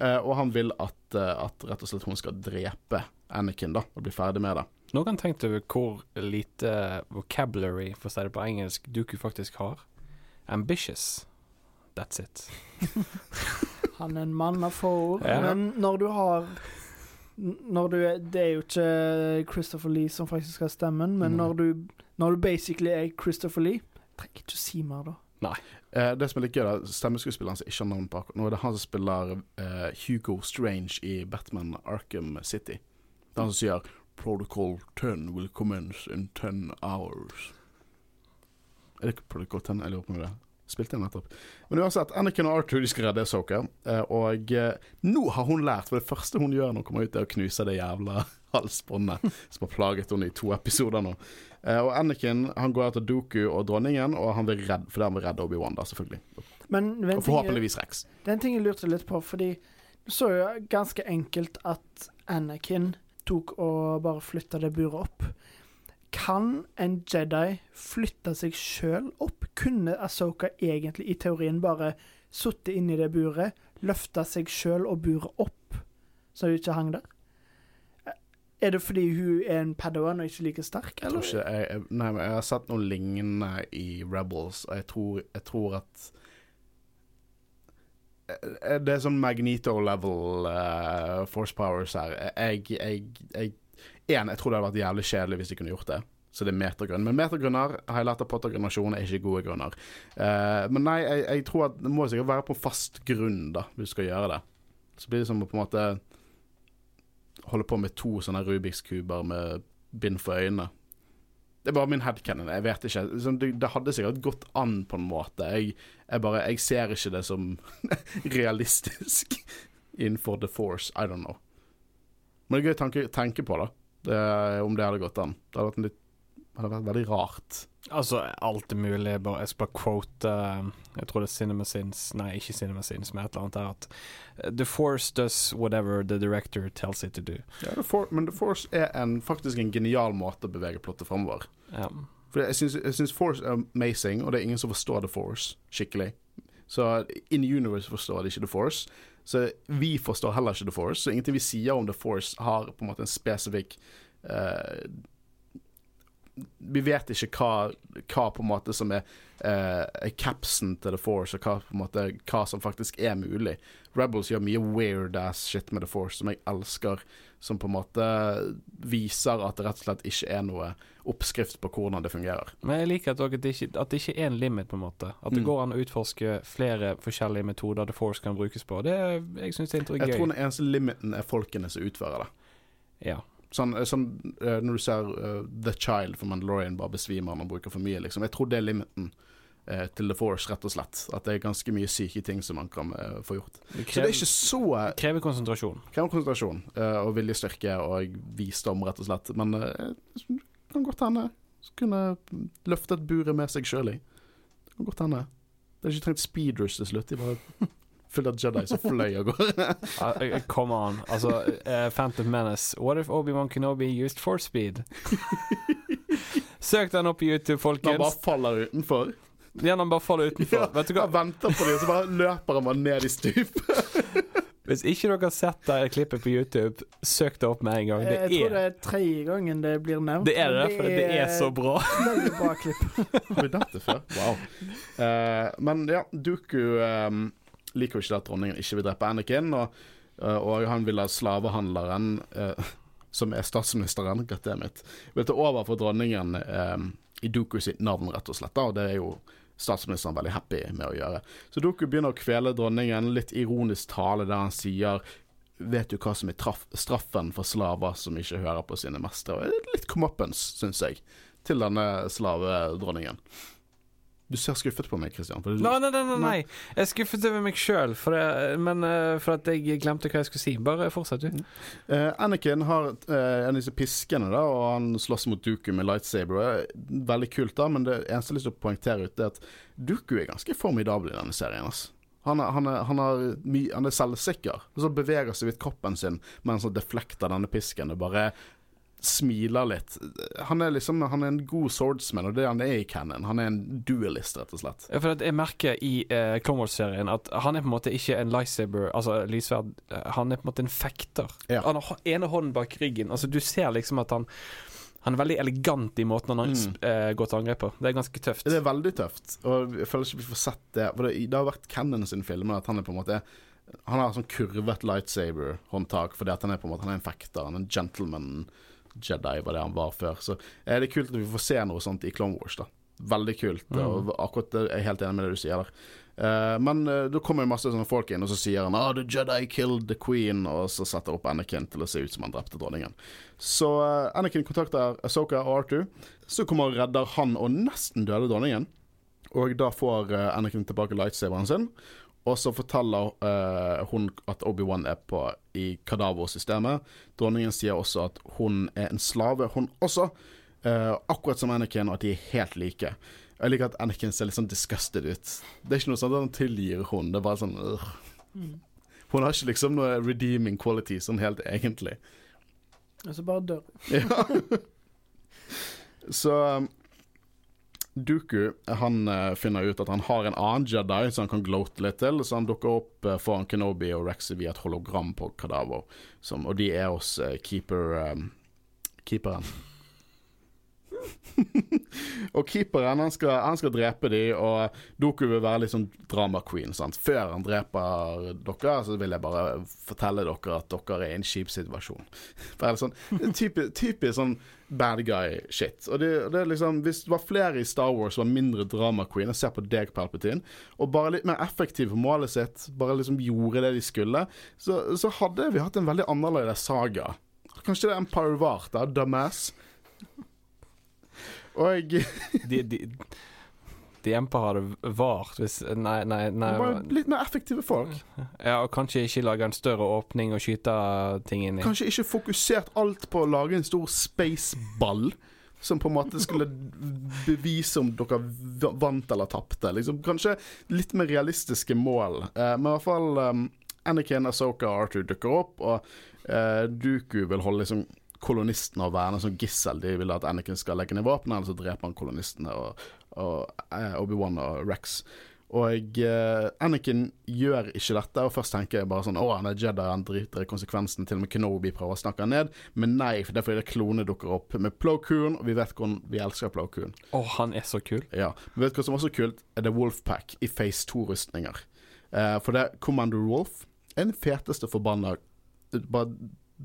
Eh, og han vil at, eh, at rett og slett hun skal drepe Anakin da, og bli ferdig med det. Noen har tenkt over hvor lite vocabulary, for å si det på engelsk, Duku faktisk har. Ambitious. That's it. Han er en mann av få ord. Ja. Men når du har når du er, Det er jo ikke Christopher Lee som faktisk har stemmen, men mm. når du, når du basically er Christopher Lee Trenger ikke å si mer, da. Eh, det som er litt gøy, er stemmeskuespilleren som ikke har navn på akkurat nå, er det han som spiller eh, Hugo Strange i Batman Arkham City. Det er han som sier 'Protocol 10 will commence in 10 hours'. Er det ikke Protocol 10? Jeg lurer på om det. Spilte jeg nettopp. Men uansett, Anakin og Arthur de skal redde Soka. Eh, og eh, nå har hun lært, for det første hun gjør når hun kommer ut, er å knuse det jævla halsbåndet som har plaget henne i to episoder nå. Eh, og Anakin han går etter Doku og dronningen, og han vil redde, fordi han vil redde Obi-Wan, da, selvfølgelig. Og forhåpentligvis Rex. det er en ting jeg lurte litt på, fordi du så jo ganske enkelt at Anakin tok og bare flytta det buret opp. Kan en Jedi flytte seg sjøl opp? Kunne Asoka egentlig i teorien bare sittet inni det buret, løfta seg sjøl og buret opp, så hun ikke hang der? Er det fordi hun er en padawan og ikke like sterk, Jeg tror ikke jeg, Nei, men jeg har sett noe lignende i Rebels, og jeg tror, jeg tror at eh, Det er sånn Magnito-level uh, force powers her. Jeg, jeg, jeg En, jeg tror det hadde vært jævlig kjedelig hvis de kunne gjort det. Så det er metergrunn. Men metergrunner lært av Potter-generasjonen er ikke gode grunner. Uh, men nei, jeg, jeg tror at det må sikkert være på fast grunn, da, hvis du skal gjøre det. Så blir det som å på en måte holde på med to sånne Rubiks kuber med bind for øynene. Det er bare min headcanon. Jeg vet ikke. Liksom, det hadde sikkert gått an på en måte. Jeg, jeg bare Jeg ser ikke det som realistisk innenfor The Force. I don't know. Men det er gøy å tenke, tenke på, da. Det, om det hadde gått an. Det hadde vært, litt, hadde vært veldig rart. Altså, alt er mulig. Bare, jeg skal bare quote uh, Jeg tror det er Cinema Sins Nei, ikke Cinema Sins, men et eller annet der at eh, The Force does whatever the director tells it to do. Ja, The For, men The Force er en, faktisk en genial måte å bevege plottet framover. Ja. For jeg syns Force er amazing, og det er ingen som forstår The Force skikkelig. Så in universe forstår de ikke The Force. Så vi forstår heller ikke The Force. Så ingenting vi sier om The Force, har på en måte en spesifikk uh, Vi vet ikke hva, hva på en måte som er eh, capsen til The Force, og hva, måte, hva som faktisk er mulig. Rebels gjør mye weird ass shit med The Force som jeg elsker, som på en måte viser at det rett og slett ikke er noe oppskrift på hvordan det fungerer. Men jeg liker at, det ikke, at det ikke er en limit, på en måte. At det Mm. går an å utforske flere forskjellige metoder The Force kan brukes på. Det, jeg syns det er Jeg tror den eneste limiten er folkene som utfører det. Ja. Sånn, sånn eh, når du ser uh, The Child for Mandalorian bare besvimer når man bruker for mye, liksom. Jeg tror det er limiten eh, til The Force, rett og slett. At det er ganske mye syke ting som man kan eh, få gjort. Det Så det er ikke så eh, krever konsentrasjon. Krever konsentrasjon eh, og viljestyrke og visdom, rett og slett. Men eh, kan godt hende kunne løftet buret med seg sjøl i. Det kan godt hende. Det er ikke trengt speeders til slutt. De bare full av Jedi som fløy av gårde. Uh, come on. Altså, uh, Phantom Menace. What if Obi-Wan Kenobi used force speed? Søk den opp på YouTube, folkens. han bare faller utenfor. Ja, han bare faller utenfor. Vet du hva? Han venter på dem, og så bare løper han bare ned i stup. Hvis ikke dere har sett det klippet på YouTube, søk det opp med en gang. Det jeg tror det er er tredje gangen det blir nevnt. det, er det, for det er så bra. Veldig bra klipp. Har vi nevnt det før? Wow. Uh, men ja, Duku um, liker jo ikke at dronningen ikke vil drepe Anakin, og, uh, og han vil ha slavehandleren, uh, som er statsministeren, gratulerer mitt, vil ta over for dronningen eh, i Duku sitt navn, rett og slett. Da, og det er jo statsministeren veldig happy med å gjøre. Så Doku begynner å kvele dronningen, litt ironisk tale der han sier Vet du hva som er traf, straffen for slaver som ikke hører på sine mestere? Litt comeuppance, syns jeg, til denne slavedronningen. Du ser skuffet på meg, Christian. Du, Nei, nei, nei, nei, nei. Jeg er skuffet over meg sjøl, for, eh, for at jeg glemte hva jeg skulle si. Bare fortsett, du. Uh, Anakin har uh, en av disse piskene, da, og han slåss mot Duku med lightsaber. er Veldig kult, da, men det eneste jeg har lyst til å poengtere ut, er at Duku er ganske formidabel i denne serien. Altså. Han, er, han, er, han, er my, han er selvsikker. Og så beveger seg vidt kroppen sin mens han deflekter denne pisken og bare smiler litt. Han er liksom Han er en god swordsman, og det han er i canon. Han er en duelist, rett og slett. Ja, For jeg merker i uh, Clone Wars-serien at han er på en måte ikke en lightsaber, altså lysverd. eh, han er på en måte en fekter. Ja. Han har ene hånden bak ryggen. Altså Du ser liksom at han Han er veldig elegant i måten han Mm. uh, går til angrep på. Det er ganske tøft. Det er veldig tøft, og jeg føler ikke vi får sett det. For det, det har vært Cannon sin film at han er på en måte Han har sånn kurvet lightsaber-håndtak fordi at han er på en måte Han er en fekter, han er en gentleman Jedi, var det han var før. Så er det kult at vi får se noe sånt i Clone Wars, da. Veldig kult. Mm. Og akkurat det er jeg helt enig med det du sier der. Uh, men uh, da kommer jo masse sånne folk inn, og så sier han ah, 'The Jedi killed the queen', og så setter opp Anakin til å se ut som han drepte dronningen. Så uh, Anakin kontakter Asoka og R2. Så kommer og redder han og nesten døde dronningen. Og da får Anakin tilbake lightsaberen sin. Og så forteller uh, hun at Obi-Wan er på i kadaversystemet. Dronningen sier også at hun er en slave, hun også. Uh, akkurat som Anakin, og at de er helt like. Jeg liker at Anakin ser litt sånn disgusted ut. Det er ikke noe sånn at han tilgir hun. Det er bare sånn øh. Hun har ikke liksom noe redeeming quality sånn helt egentlig. Og så bare dør Ja. Så um, Duku han eh, finner ut at han har en annen Jedi som han kan gloate litt til, så han dukker opp uh, foran Kenobi og Rexy via et hologram på Kadaver. Og de er hos eh, keeper um, Keeperen. og keeperen han skal, han skal drepe de, og Doku vil være litt sånn drama queen. Sant? Før han dreper dere, så vil jeg bare fortelle dere at dere er i en kjip situasjon. Bare sånn, typisk, typisk sånn bad guy-shit. Og det, det er liksom, Hvis det var flere i Star Wars som var mindre drama queen, jeg ser på deg, Palpatine, og bare litt mer effektiv på målet sitt, bare liksom gjorde det de skulle, så, så hadde vi hatt en veldig annerledes saga. Kanskje det er Empire var, da, dumbass. Og De, de, de hadde vart hvis Nei, nei, nei. bare Litt mer effektive folk. Ja, og kanskje ikke lage en større åpning og skyte ting inn i. Kanskje ikke fokusert alt på å lage en stor spaceball. Som på en måte skulle bevise om dere vant eller tapte. Liksom, kanskje litt mer realistiske mål. Eh, men i hvert fall um, Anakin, Asoka og Arthur dukker opp, og eh, Duku vil holde liksom kolonistene og værende som gissel. De vil at Anakin skal legge ned våpenet, eller så dreper han kolonistene og, og eh, Obi-Wan og Rex. Og uh, Anakin gjør ikke dette, og først tenker jeg bare sånn Å, han er Jedi, han driter i konsekvensen. Til og med Kenobi prøver å snakke han ned. Men nei, for det er fordi det klone dukker opp med Plo Koon, og vi vet hvordan vi elsker Plo Koon. Å, han er så kul. Ja. Men vet du hva som er kult? Er det Wolfpack i Phase 2-rustninger. Uh, for det er Commander Wolf er den feteste forbanna bare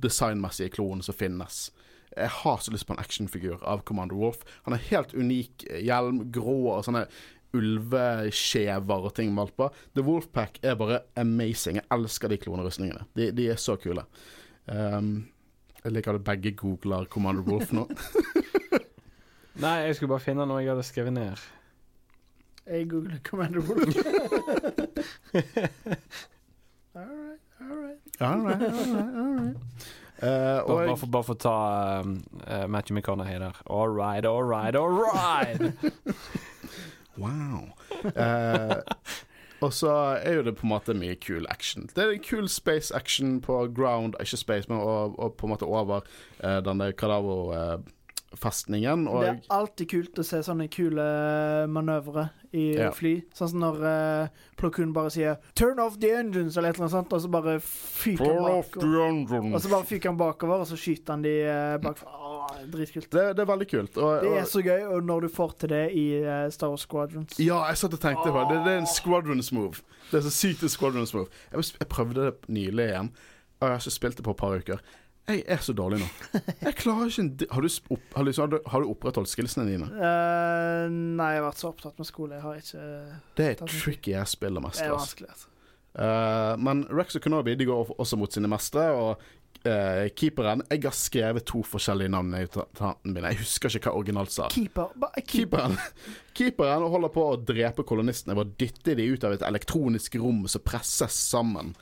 designmessige klonen som finnes. Jeg har så lyst på en actionfigur av Commander Wolf. Han har helt unik hjelm, grå og sånne ulveskjever og ting malt på. The Wolfpack er bare amazing. Jeg elsker de klonerustningene. De, de er så kule. Um, jeg liker at begge googler Commander Wolf nå. Nei, jeg skulle bare finne noe jeg hadde skrevet ned. Jeg googler Commander Wolf. all right, all right. all right, right. Eh, og Bare, bare, for, bare for å ta eh, Matthew McConaughey der. All right, all right, all right! Wow. Uh, og så er jo det på en måte mye kul action. Det er en kul space action på ground, ikke space, men og, og på en måte over uh, denne Kadavo-festningen. og Det er alltid kult å se sånne kule manøvre i Ja. fly. Sånn som når uh, Plokun bare sier 'turn off the engines' eller et eller annet sånt, og så bare fyker han bakover. Og så bare fyker han bakover, og så skyter han de uh, bakfra. Åh, dritkult. det, det er veldig kult. Og, Det er så gøy, og når du får til det i uh, Star Wars Squadrons. ja, jeg satt og tenkte på det. Det er en squadrons move. Det er så sykt en squadrons move. Jeg, jeg prøvde det nylig igjen, og jeg har ikke spilt det på et par uker. Jeg er så dårlig nå. Jeg klarer ikke en Har du, opp, har, du, har, du, opprettholdt skillsene dine? Uh, nei, jeg har vært så opptatt med skole. Jeg har ikke Det er tricky ass spill å Det mestre. er vanskelig. Altså. Uh, men Rex og Kenobi de går også mot sine mestere, og uh, keeperen Jeg har skrevet to forskjellige navn i notatene mine. Jeg husker ikke hva originalt sa. Keeper. Keeper. Keeperen, keeperen holder på å drepe kolonistene ved å dytte de ut av et elektronisk rom som presses sammen.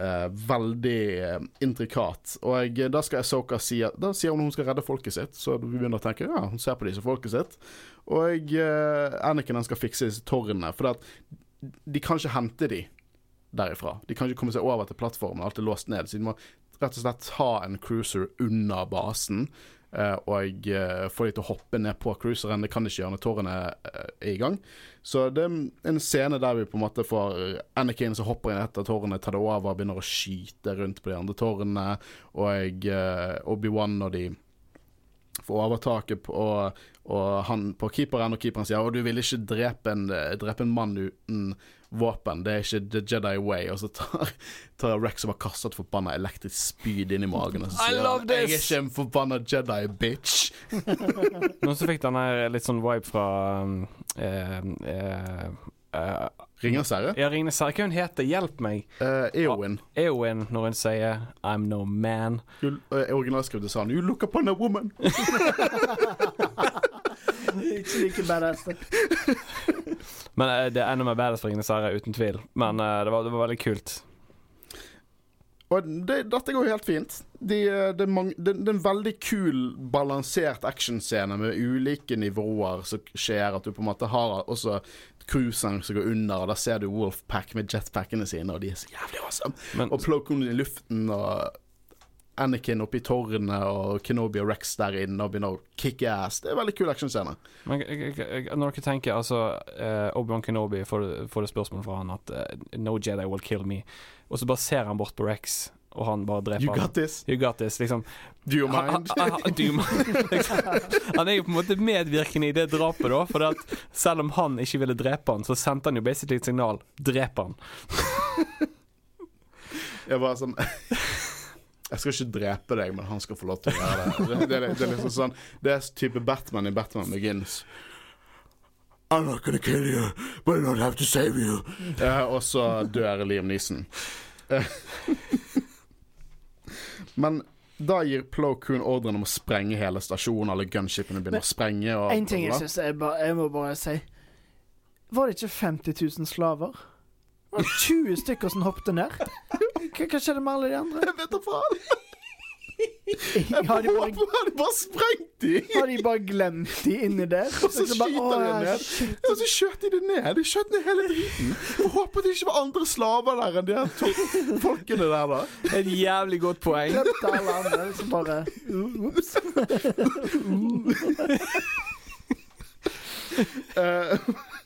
Eh, veldig eh, intrikat. Og jeg, da skal Asoka si Da sier hun hun skal redde folket sitt, så vi begynner å tenke ja, hun ser på som folket sitt. Og uh, Anniken skal fikse disse tårnene, for at de kan ikke hente de derifra. De kan ikke komme seg over til plattformen, alt er låst ned. Så de må rett og slett ta en cruiser unna basen. Eh, og eh, få de til å hoppe ned på cruiseren. Det kan de ikke gjøre når tårene eh, er i gang. Så det er en scene der vi på en måte får Anakin som hopper inn etter tårnet, tar det over, begynner å skyte rundt på de andre tårnene. Og Obi-Wan og de får overtaket på, og, og han på keeperen, og keeperen sier Og du vil ikke drepe en, drepe en mann uten våpen. Det er ikke the Jedi way. Og så tar, tar Rex og bare kaster et forbanna elektrisk spyd inn i magen. Og så sier han 'Jeg er ikke en forbanna Jedi, bitch'. Nå så fikk den her litt sånn vibe fra um, eh, eh, eh, Ringenes herre. Ja, Ringenes herre. Hva hun heter Hjelp meg. Uh, Eowyn. Eowyn når hun sier 'I'm no man'. Uh, Originalskriftet sa han 'You look upon a woman'. Ikke like badass. Men eh, det er enda mer badass for Ringnes herre, uten tvil. Men eh, det, var, det var veldig kult. Og det, dette går jo helt fint. Eh, det, er de, de det er en veldig kul, balansert actionscene med ulike nivåer som skjer. At du på en måte har også cruiseren som går under, og da ser du Wolfpack med jetpackene sine, og de er så jævlig awesome. Men, Og Plo Koon i luften, og Anakin oppe i tårnet, og Kenobi og Rex der inne og begynner å kicke ass. Det er en veldig kul actionscene. men når dere tenker altså eh, Obi-Wan Kenobi får, får det spørsmålet fra han at eh, 'No Jedi will kill me', og så bare ser han bort på Rex, og han bare dreper You han. got this. You got this, liksom. Do you mind? mind? han, ha, do you mind? Liksom. han er jo på en måte medvirkende i det drapet, da. For at selv om han ikke ville drepe han, så sendte han jo basically et signal. Drep han. Jeg bare sånn Jeg skal ikke drepe deg, men han skal få lov til å gjøre det. Det, det, det er liksom sånn Det er type Batman i Batman Begins. I'm not gonna kill you, but I don't have to save you. Eh, og så dør Liam Neeson. Eh, men da gir Plo Koon ordren om å sprenge hele stasjonen. Alle gunshipene begynner å sprenge. Og, En ting jeg syns jeg, jeg må bare si Var det ikke 50 000 slaver? Var 20 stykker som hoppet ned? Hva, hva skjedde med alle de andre? Jeg vet da faen! Har de bare, bare sprengt de? har de bare glemt de inni der? Og så Så skyter de ja, ned. shit». Og så skjøt de det ned. De skjøt ned hele driten. Jeg håper det ikke var andre slaver der enn de her to folkene der, da. Et jævlig godt poeng. Glemte alle andre. Så bare Ops. Eh,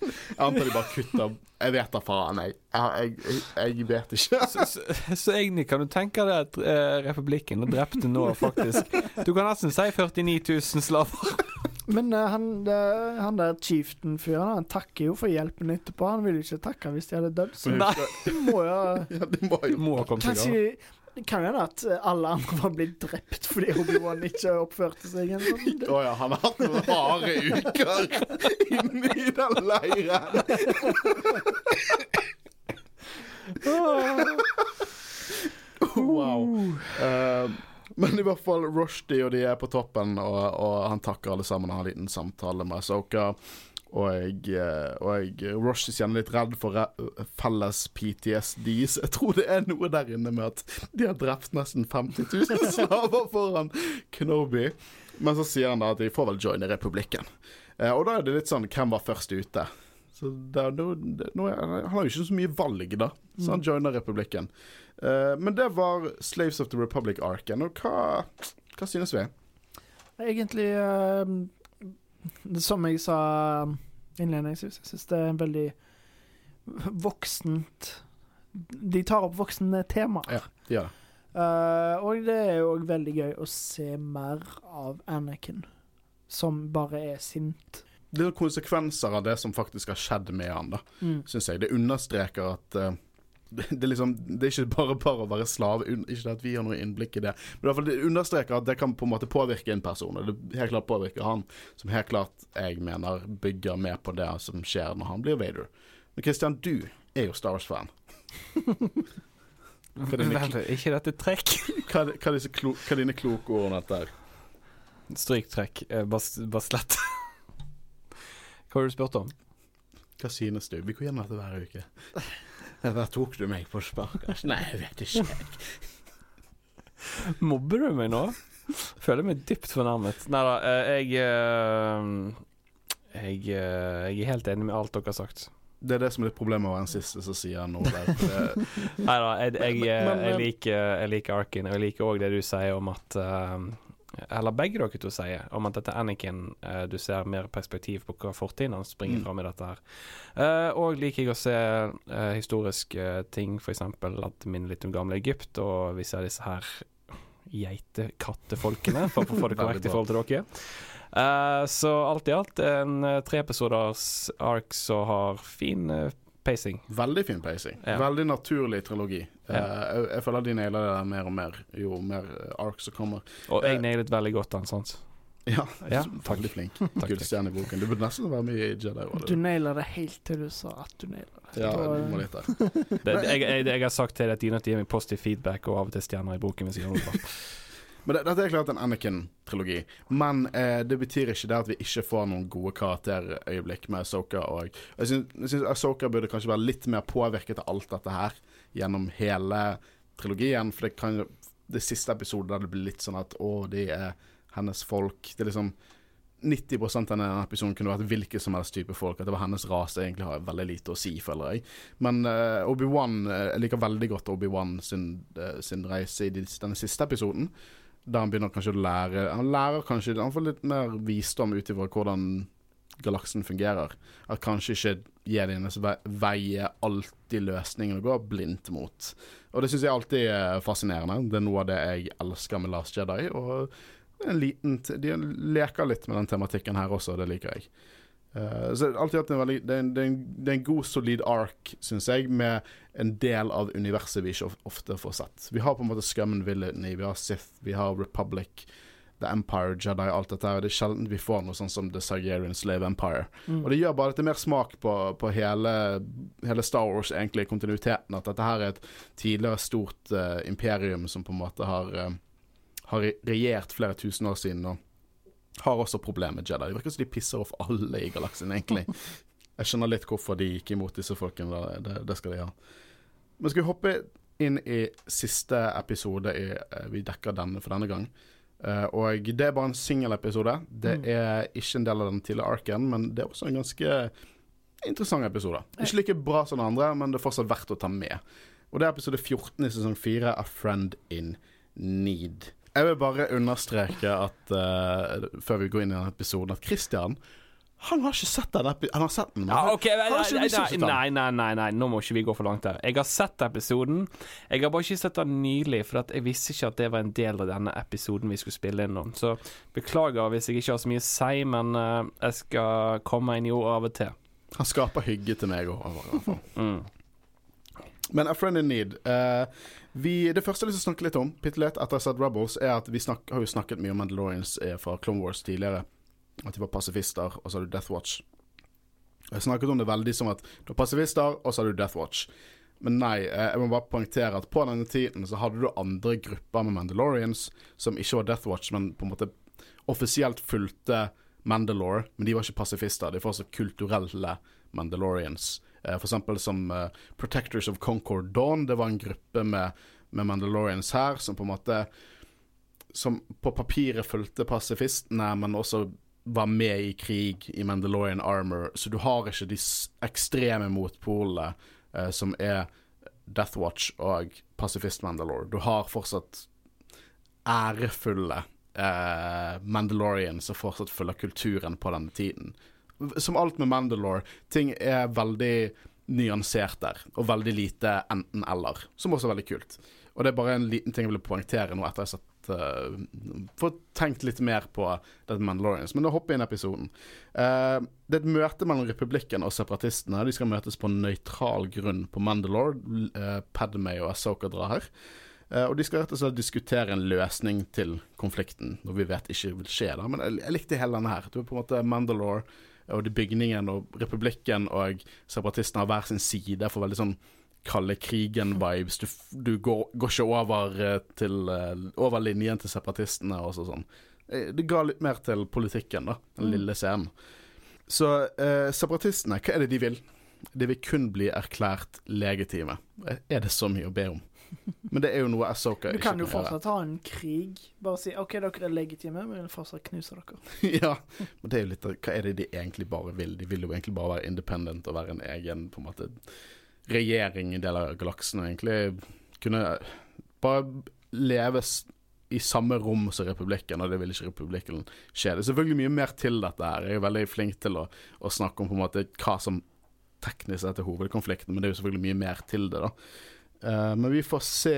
jeg antar de bare kutter Jeg vet da faen, jeg. Jeg, jeg, jeg vet ikke. Så, så, så egentlig kan du tenke deg at eh, republikken drepte nå faktisk Du kan nesten si 49 000 slaver. Men uh, han, eh, han der chieftain-fyren Han takker jo for hjelpen etterpå. Han ville ikke takke hvis de hadde dødd. Så Nei. må jo Ja, de må jo Må ha kommet seg av. Kanskje det kan hende at eh, alle andre var blitt drept fordi Obi-Wan ikke oppførte seg. Sånn. Å ja, han har hatt noen harde uker inne i den leiren. Wow. Uh, men i hvert fall Rushdie og de er på toppen, og, og han takker alle sammen og har en liten samtale med Asoka. Og eh, og jeg er gjerne litt redd for felles PTSD, så jeg tror det er noe der inne med at de har drept nesten 50 000 slaver foran Kenobi. Men så sier han da at de får vel joine republikken. Eh, og da er det litt sånn hvem var først ute? Så no, er, Han har jo ikke så mye valg, da, så han joiner republikken. Eh, men det var Slaves of the Republic-arken, og hva, hva synes vi? Egentlig Som jeg sa innledningsvis, jeg syns det er en veldig voksent De tar opp voksne temaer. Ja, gjør det. Eh, og det er jo òg veldig gøy å se mer av Anakin, som bare er sint. Det er konsekvenser av det som faktisk har skjedd med han, da, Mm. syns jeg. Det understreker at eh, det, det, liksom, det er ikke bare bare å være slave, ikke at vi har noe innblikk i det. Men i hvert fall det understreker at det kan på en måte påvirke en person. og Det helt klart påvirker han, som helt klart jeg mener bygger med på det som skjer når han blir Vader. Men Christian, du er jo Star Wars-fan. Hva er dine, ikke dette trekk? hva, hva, er klo, hva er dine kloke ord om dette? her? Stryk trekk. Eh, Bare bare slett. Hva har du spurt om? Hva synes du? Vi går gjennom dette hver uke. Der tok du meg på sparket. Nei, jeg vet ikke. Mobber du meg nå? Føler meg dypt fornærmet. Nei da, eh, jeg eh, jeg, eh, jeg er helt enig med alt dere har sagt. Det er det som er litt problemet med å være den siste som sier noe der. Nei da, jeg, jeg, jeg, liker, jeg liker Arkin, og jeg liker òg det du sier om at eh, Eller begge dere to sier om at dette Anakin uh, Du ser mer perspektiv på hva fortiden hans springer Mm. fram i dette her. Uh, og liker jeg å se uh, historiske ting, f.eks. at det minner litt om gamle Egypt, og vi ser disse her geitekattefolkene, for å få det korrekt i forhold til dere. Eh, så alt i alt en uh, treepisoders ark som har fin eh, pacing. veldig fin pacing. Ja. Veldig naturlig trilogi. Ja. Uh, jeg, jeg føler de nailer det mer og mer jo mer eh, ark som kommer. Og jeg uh, nailet veldig godt den, sant? Ja, Ja, veldig flink. Gullstjerneboken. Du burde nesten være med i Jedi. Du nailer det helt til du sa at du nailer det. Ja, du må litt der. Det, jeg, jeg, jeg har sagt til deg at de er nødt til å gi meg positiv feedback og av og til stjerner i boken hvis jeg noe bra. Men det, dette er klart en Anakin-trilogi. Men eh, det betyr ikke det at vi ikke får noen gode karakterøyeblikk med Soka. Og jeg syns, Soka burde kanskje være litt mer påvirket av alt dette her gjennom hele trilogien. For det kan jo Det siste episodet der det blir litt sånn at å, de er hennes folk. Det er liksom 90% av denne episoden kunne vært hvilken som helst type folk. At det var hennes rase egentlig har veldig lite å si, føler jeg. Men uh, Obi-Wan eh, Jeg liker veldig godt Obi-Wan sin, uh, sin reise i de, denne siste episoden. Der han begynner kanskje å lære Han lærer kanskje Han får litt mer visdom ut ifra hvordan galaksen fungerer. At kanskje ikke jedienes veier alltid løsningen å gå blindt mot. Og det syns jeg alltid er fascinerende. Det er noe av det jeg elsker med Last Jedi. Og en liten de leker litt med den tematikken her også, det liker jeg. Eh, så alltid hatt en veldig det er en, det, er en, det er en god, solid ark, syns jeg, med en del av universet vi ikke ofte får sett. Vi har på en måte Scummen Villainy, vi har Sith, vi har Republic, The Empire, Jedi, alt dette her. Det er sjelden vi får noe sånn som The Sargerian Slave Empire. Mm. Og det gjør bare dette mer smak på, på hele, hele Star Wars, egentlig, kontinuiteten. At dette her er et tidligere stort uh, imperium som på en måte har, uh, har regjert flere tusen år siden. og har også problemer med Jedi. Det virker som de pisser off alle i galaksen, egentlig. Jeg skjønner litt hvorfor de gikk imot disse folkene. Det, det skal de ha. Men skal vi hoppe inn i siste episode i, eh, vi dekker denne for denne gang. Uh, og det er bare en singelepisode. Det Mm. er ikke en del av den tidligere arken, men det er også en ganske interessant episode. Ikke like bra som den andre, men det er fortsatt verdt å ta med. Og det er episode 14 i sesong 4, A Friend in Need. Jeg vil bare understreke at uh, før vi går inn i denne episoden, at Christian han har ikke sett den Han har sett den, men Ja, okay, nei, nei, den. nei, nei, nei, nei, nå må ikke vi gå for langt der. Jeg har sett episoden. Jeg har bare ikke sett den nylig, for jeg visste ikke at det var en del av denne episoden vi skulle spille inn om. Så beklager hvis jeg ikke har så mye å si, men uh, jeg skal komme inn i ord av og til. Han skaper hygge til meg òg. Mm. Men A Friend in Need eh, vi, Det første jeg å snakke litt om, bitte litt etter sett Rebels, er at vi snak, har jo snakket mye om Mandalorians eh, fra Clone Wars tidligere. At de var pasifister, og så har du Death Watch. Jeg snakket om det veldig som at du var pasifister, og så har du Death Watch. Men nei, eh, jeg må bare poengtere at på denne tiden så hadde du andre grupper med Mandalorians som ikke var Death Watch, men på en måte offisielt fulgte Mandalore, men de var ikke pasifister. De var også kulturelle Mandalorians. Eh, eksempel som eh, Protectors of Concord Dawn. Det var en gruppe med, med Mandalorians her som på en måte Som på papiret fulgte pasifistene, men også var med i krig i Mandalorian Armor. Så du har ikke de ekstreme motpolene eh, som er Death Watch og Pasifist Mandalore. Du har fortsatt ærefulle eh, Mandalorians som fortsatt følger kulturen på denne tiden. Som alt med Mandalore, ting er veldig nyansert der, og veldig lite enten-eller, som også er veldig kult. Og det er bare en liten ting jeg ville poengtere nå etter jeg har sett uh, Fått tenkt litt mer på dette Mandalorians. Men da hopper jeg inn i episoden. Uh, det er et møte mellom republikken og separatistene. De skal møtes på nøytral grunn på Mandalore. Uh, Padmay og Asoka drar her. Eh, og de skal rett og slett diskutere en løsning til konflikten, noe vi vet ikke vil skje. da Men jeg likte hele denne her. Du er på en måte Mandalore og bygningen og republikken og separatistene har hver sin side for veldig sånn kalde krigen-vibes. Du, du går, går ikke over, eh, til, eh, over linjen til separatistene og sånn. Eh, Det ga litt mer til politikken, da, den Mm. lille scenen. Så eh, separatistene, hva er det de vil? De vil kun bli erklært legitime. Er det så mye å be om? Men det er jo noe Asoka ikke kan Du kan jo fortsatt ha en krig. Bare si OK, dere er legitime, men vi vil fortsatt knuse dere. ja, men det er jo litt Hva er det de egentlig bare vil? De vil jo egentlig bare være independent og være en egen på en måte regjering i deler del av galaksen og egentlig kunne bare leve i samme rom som republikken, og det vil ikke republikken skje. Det er selvfølgelig mye mer til dette her. Jeg er veldig flink til å, å snakke om på en måte hva som teknisk sett er hovedkonflikten, men det er jo selvfølgelig mye mer til det, da. Eh, men vi får se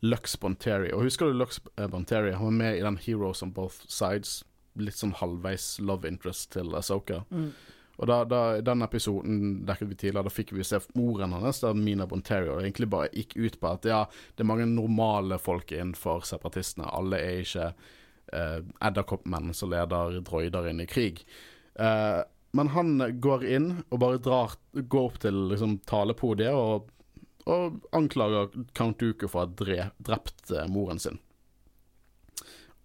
Lux Bonteri. Og husker du Lux eh, Bonteri? Han var med i den Heroes on Both Sides. Litt sånn halvveis love interest til Asoka. Mm. Og da, da, den episoden dekket vi tidligere, da fikk vi se moren hennes, da Mina Bonteri, og det egentlig bare gikk ut på at ja, det er mange normale folk innenfor separatistene. Alle er ikke eh, edderkoppmenn som leder droider inn i krig. Eh, men han går inn og bare drar, går opp til liksom, talepodiet og, og anklager Count Dooku for å ha dre, drept eh, moren sin.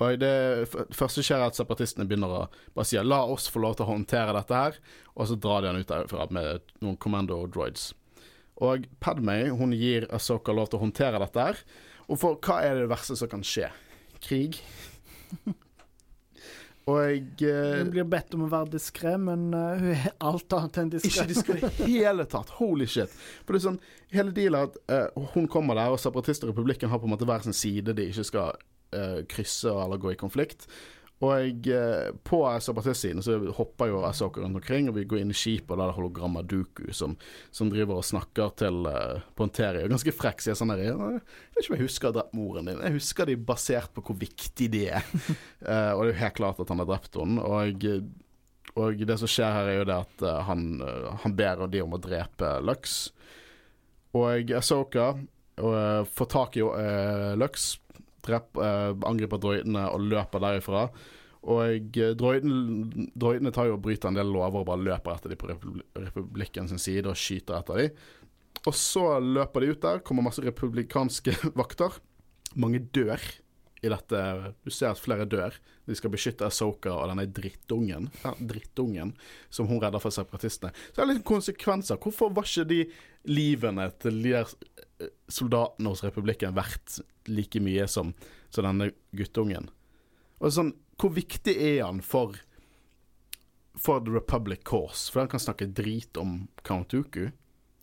Og det første skjer er at separatistene begynner å bare si la oss få lov til å håndtere dette her, og så drar de han ut derfra med noen commando droids. Og Padme hun gir Asoka lov til å håndtere dette her. Og for hva er det verste som kan skje? Krig. Og eh, Hun blir bedt om å være diskré, men eh, hun er alt annet enn diskré. ikke diskré i det hele tatt. Holy shit. For det er sånn, hele dealen er at eh, hun kommer der, og separatister og republikken har på en måte hver sin side de ikke skal eh, krysse eller gå i konflikt. Og jeg, på separatistsiden så hopper jo Asoka rundt omkring, og vi går inn i skipet, og der er det hologrammet Duku som, som driver og snakker til uh, Ponteri. Og ganske frekk, sier sånn her Jeg vet ikke om jeg husker å ha drept moren din. Jeg husker de basert på hvor viktig de er. uh, og det er jo helt klart at han har drept henne. Og, og det som skjer her, er jo det at uh, han, eh, han ber de om å drepe Lux. Og Asoka får tak i uh, Lux, drep, eh, angriper droidene og løper derifra. Og droidene, droidene tar jo og bryter en del lover og bare løper etter dem på republi republikken sin side og skyter etter dem. Og så løper de ut der, kommer masse republikanske vakter. Mange dør i dette Du ser at flere dør. De skal beskytte Asoka og denne drittungen ja, drittungen som hun redder fra separatistene. Så det er litt konsekvenser. Hvorfor var ikke de livene til de der eh, soldatene hos republikken verdt like mye som, som denne guttungen? Og sånn, Hvor viktig er han for For The Republic Course? For han kan snakke drit om Count Uku.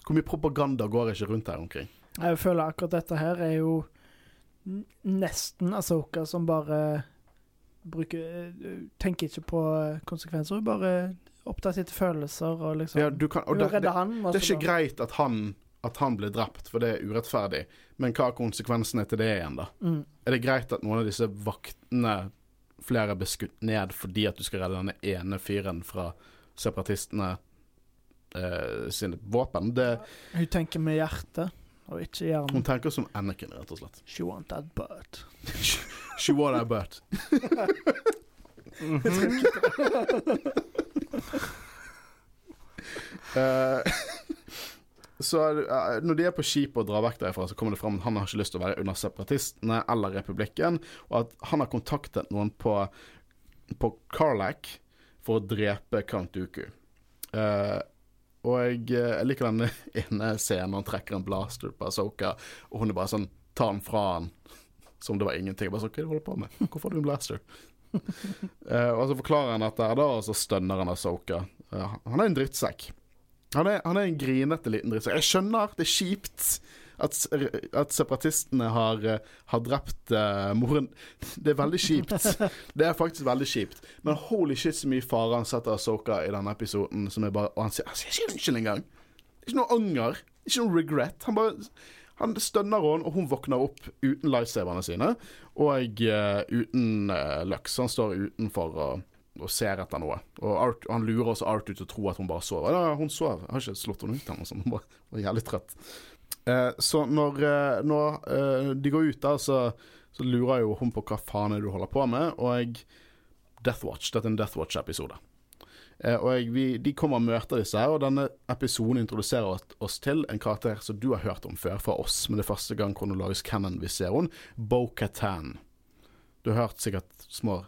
Hvor mye propaganda går ikke rundt her omkring? Jeg føler akkurat dette her er jo nesten Asoka som bare bruker eh, Tenker ikke på eh, konsekvenser, hun bare opptatt etter følelser og liksom Ja, du kan, og det, det, han. det er ikke bare- greit at han, at han blir drept, for det er urettferdig. Men hva er konsekvensene til det igjen, da? Mm. Er det greit at noen av disse vaktene flere blir skutt ned fordi at du skal redde denne ene fyren fra separatistene eh, sine våpen? Det, Hun tenker med hjertet, og ikke hun tenker som Anakin, rett og slett. She want that butt. She want that butt. Eh, så uh, når de er på skipet og drar vekk derfra, så kommer det fram at han har ikke lyst til å være under separatistene eller republikken, og at han har kontaktet noen på, på Carlac for å drepe Count Dooku. Eh, og jeg, eh, jeg liker den ene scenen han trekker en blaster på Asoka, og hun er bare sånn tar den fra han som det var ingenting. Bare sånn, hva er det du holder på med? Hvorfor har du en blaster? uh, og så forklarer han dette, da, og så stønner han Asoka. Uh, han er en drittsekk. Han er, han er en grinete liten drittsekk. Jeg skjønner, det er kjipt at, at separatistene har, eh, har drept uh, moren. Det er veldig kjipt. Det er faktisk veldig kjipt. Men holy shit, så mye fare han setter Asoka i denne episoden. Som er bare, og han sier, han sier ikke unnskyld engang. Ikke noe anger. Ikke noe regret. Han bare han stønner henne, og hun våkner opp uten lightsaberne sine. Og uh, uten uh, Lux. Han står utenfor og, og ser etter noe. Og Art, han lurer også Art ut å tro at hun bare sover. Ja, hun sover. Jeg har ikke slått henne ut ennå. Hun bare var jævlig trøtt. Eh, så når, eh, når eh, de går ut, da, så, så lurer jo hun på hva faen er det du holder på med. Og Death Watch. Dette er en Death Watch-episode. Eh, og jeg, vi, de kommer og møter disse her, og denne episoden introduserer oss, oss til en karakter som du har hørt om før fra oss, men det er første gang kronologisk canon vi ser henne, Bo-Katan. Du har hørt sikkert små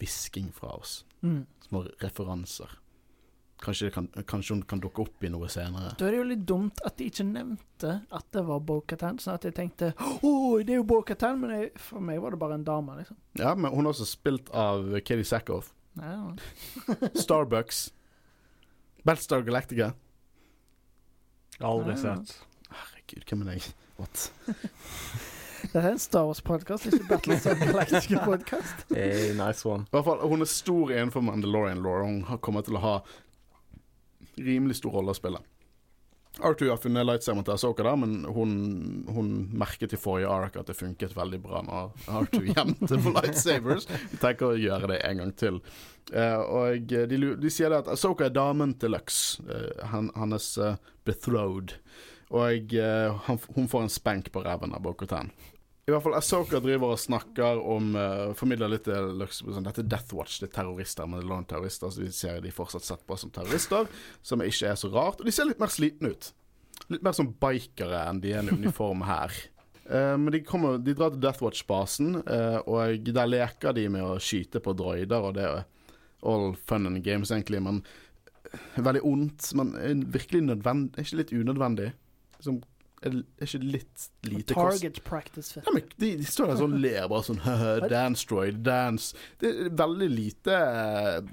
hvisking fra oss. Mm. Små referanser. Kanskje, det kan, kanskje hun kan dukke opp i noe senere. Da er det jo litt dumt at de ikke nevnte at det var Bo-Katan, sånn at jeg tenkte Å, det er jo Bo-Katan, men jeg, for meg var det bare en dame, liksom. Ja, men hun er også spilt av Katie Sackhoff. Ja. Starbucks. Battlestar Galactica. Aldri Ah. sett. Herregud, hvem er jeg? What? Dette er en Star Wars-podkast, ikke Battlestar Galactica-podkast. Hey, nice one. I hvert fall, Hun er stor innenfor Mandalorian Law, hun har- kommer til å ha rimelig stor rolle å spille. R2 har funnet lightsaberen til Asoka, da, men hun, hun merket i forrige ark at det funket veldig bra når R2 gjemte på lightsabers. Vi tenker å gjøre det en gang til. Uh, og de, de sier at Asoka er damen til Lux, uh, han, uh, bethrowed. betrothed. Og eh, hun får en spank på ræven av Bokotan. I hvert fall Asoka driver og snakker om uh, Formidler litt sånn, Dette er Death Watch, det er terrorister, men det er terrorister, så vi ser de fortsatt sett på som terrorister, som ikke er så rart. Og de ser litt mer slitne ut. Litt mer som bikere enn de er i uniform her. Uh, men de, kommer, de drar til Death Watch-basen, uh, og der leker de med å skyte på droider, og det er all fun and games, egentlig, men veldig ondt. Men virkelig nødvendig ikke litt unødvendig? Liksom, er det ikke litt lite kost... Target practice fit. Ja, men de, de står der sånn og ler, bare sånn «Høhø, Dance droid, dance. Det er veldig lite eh,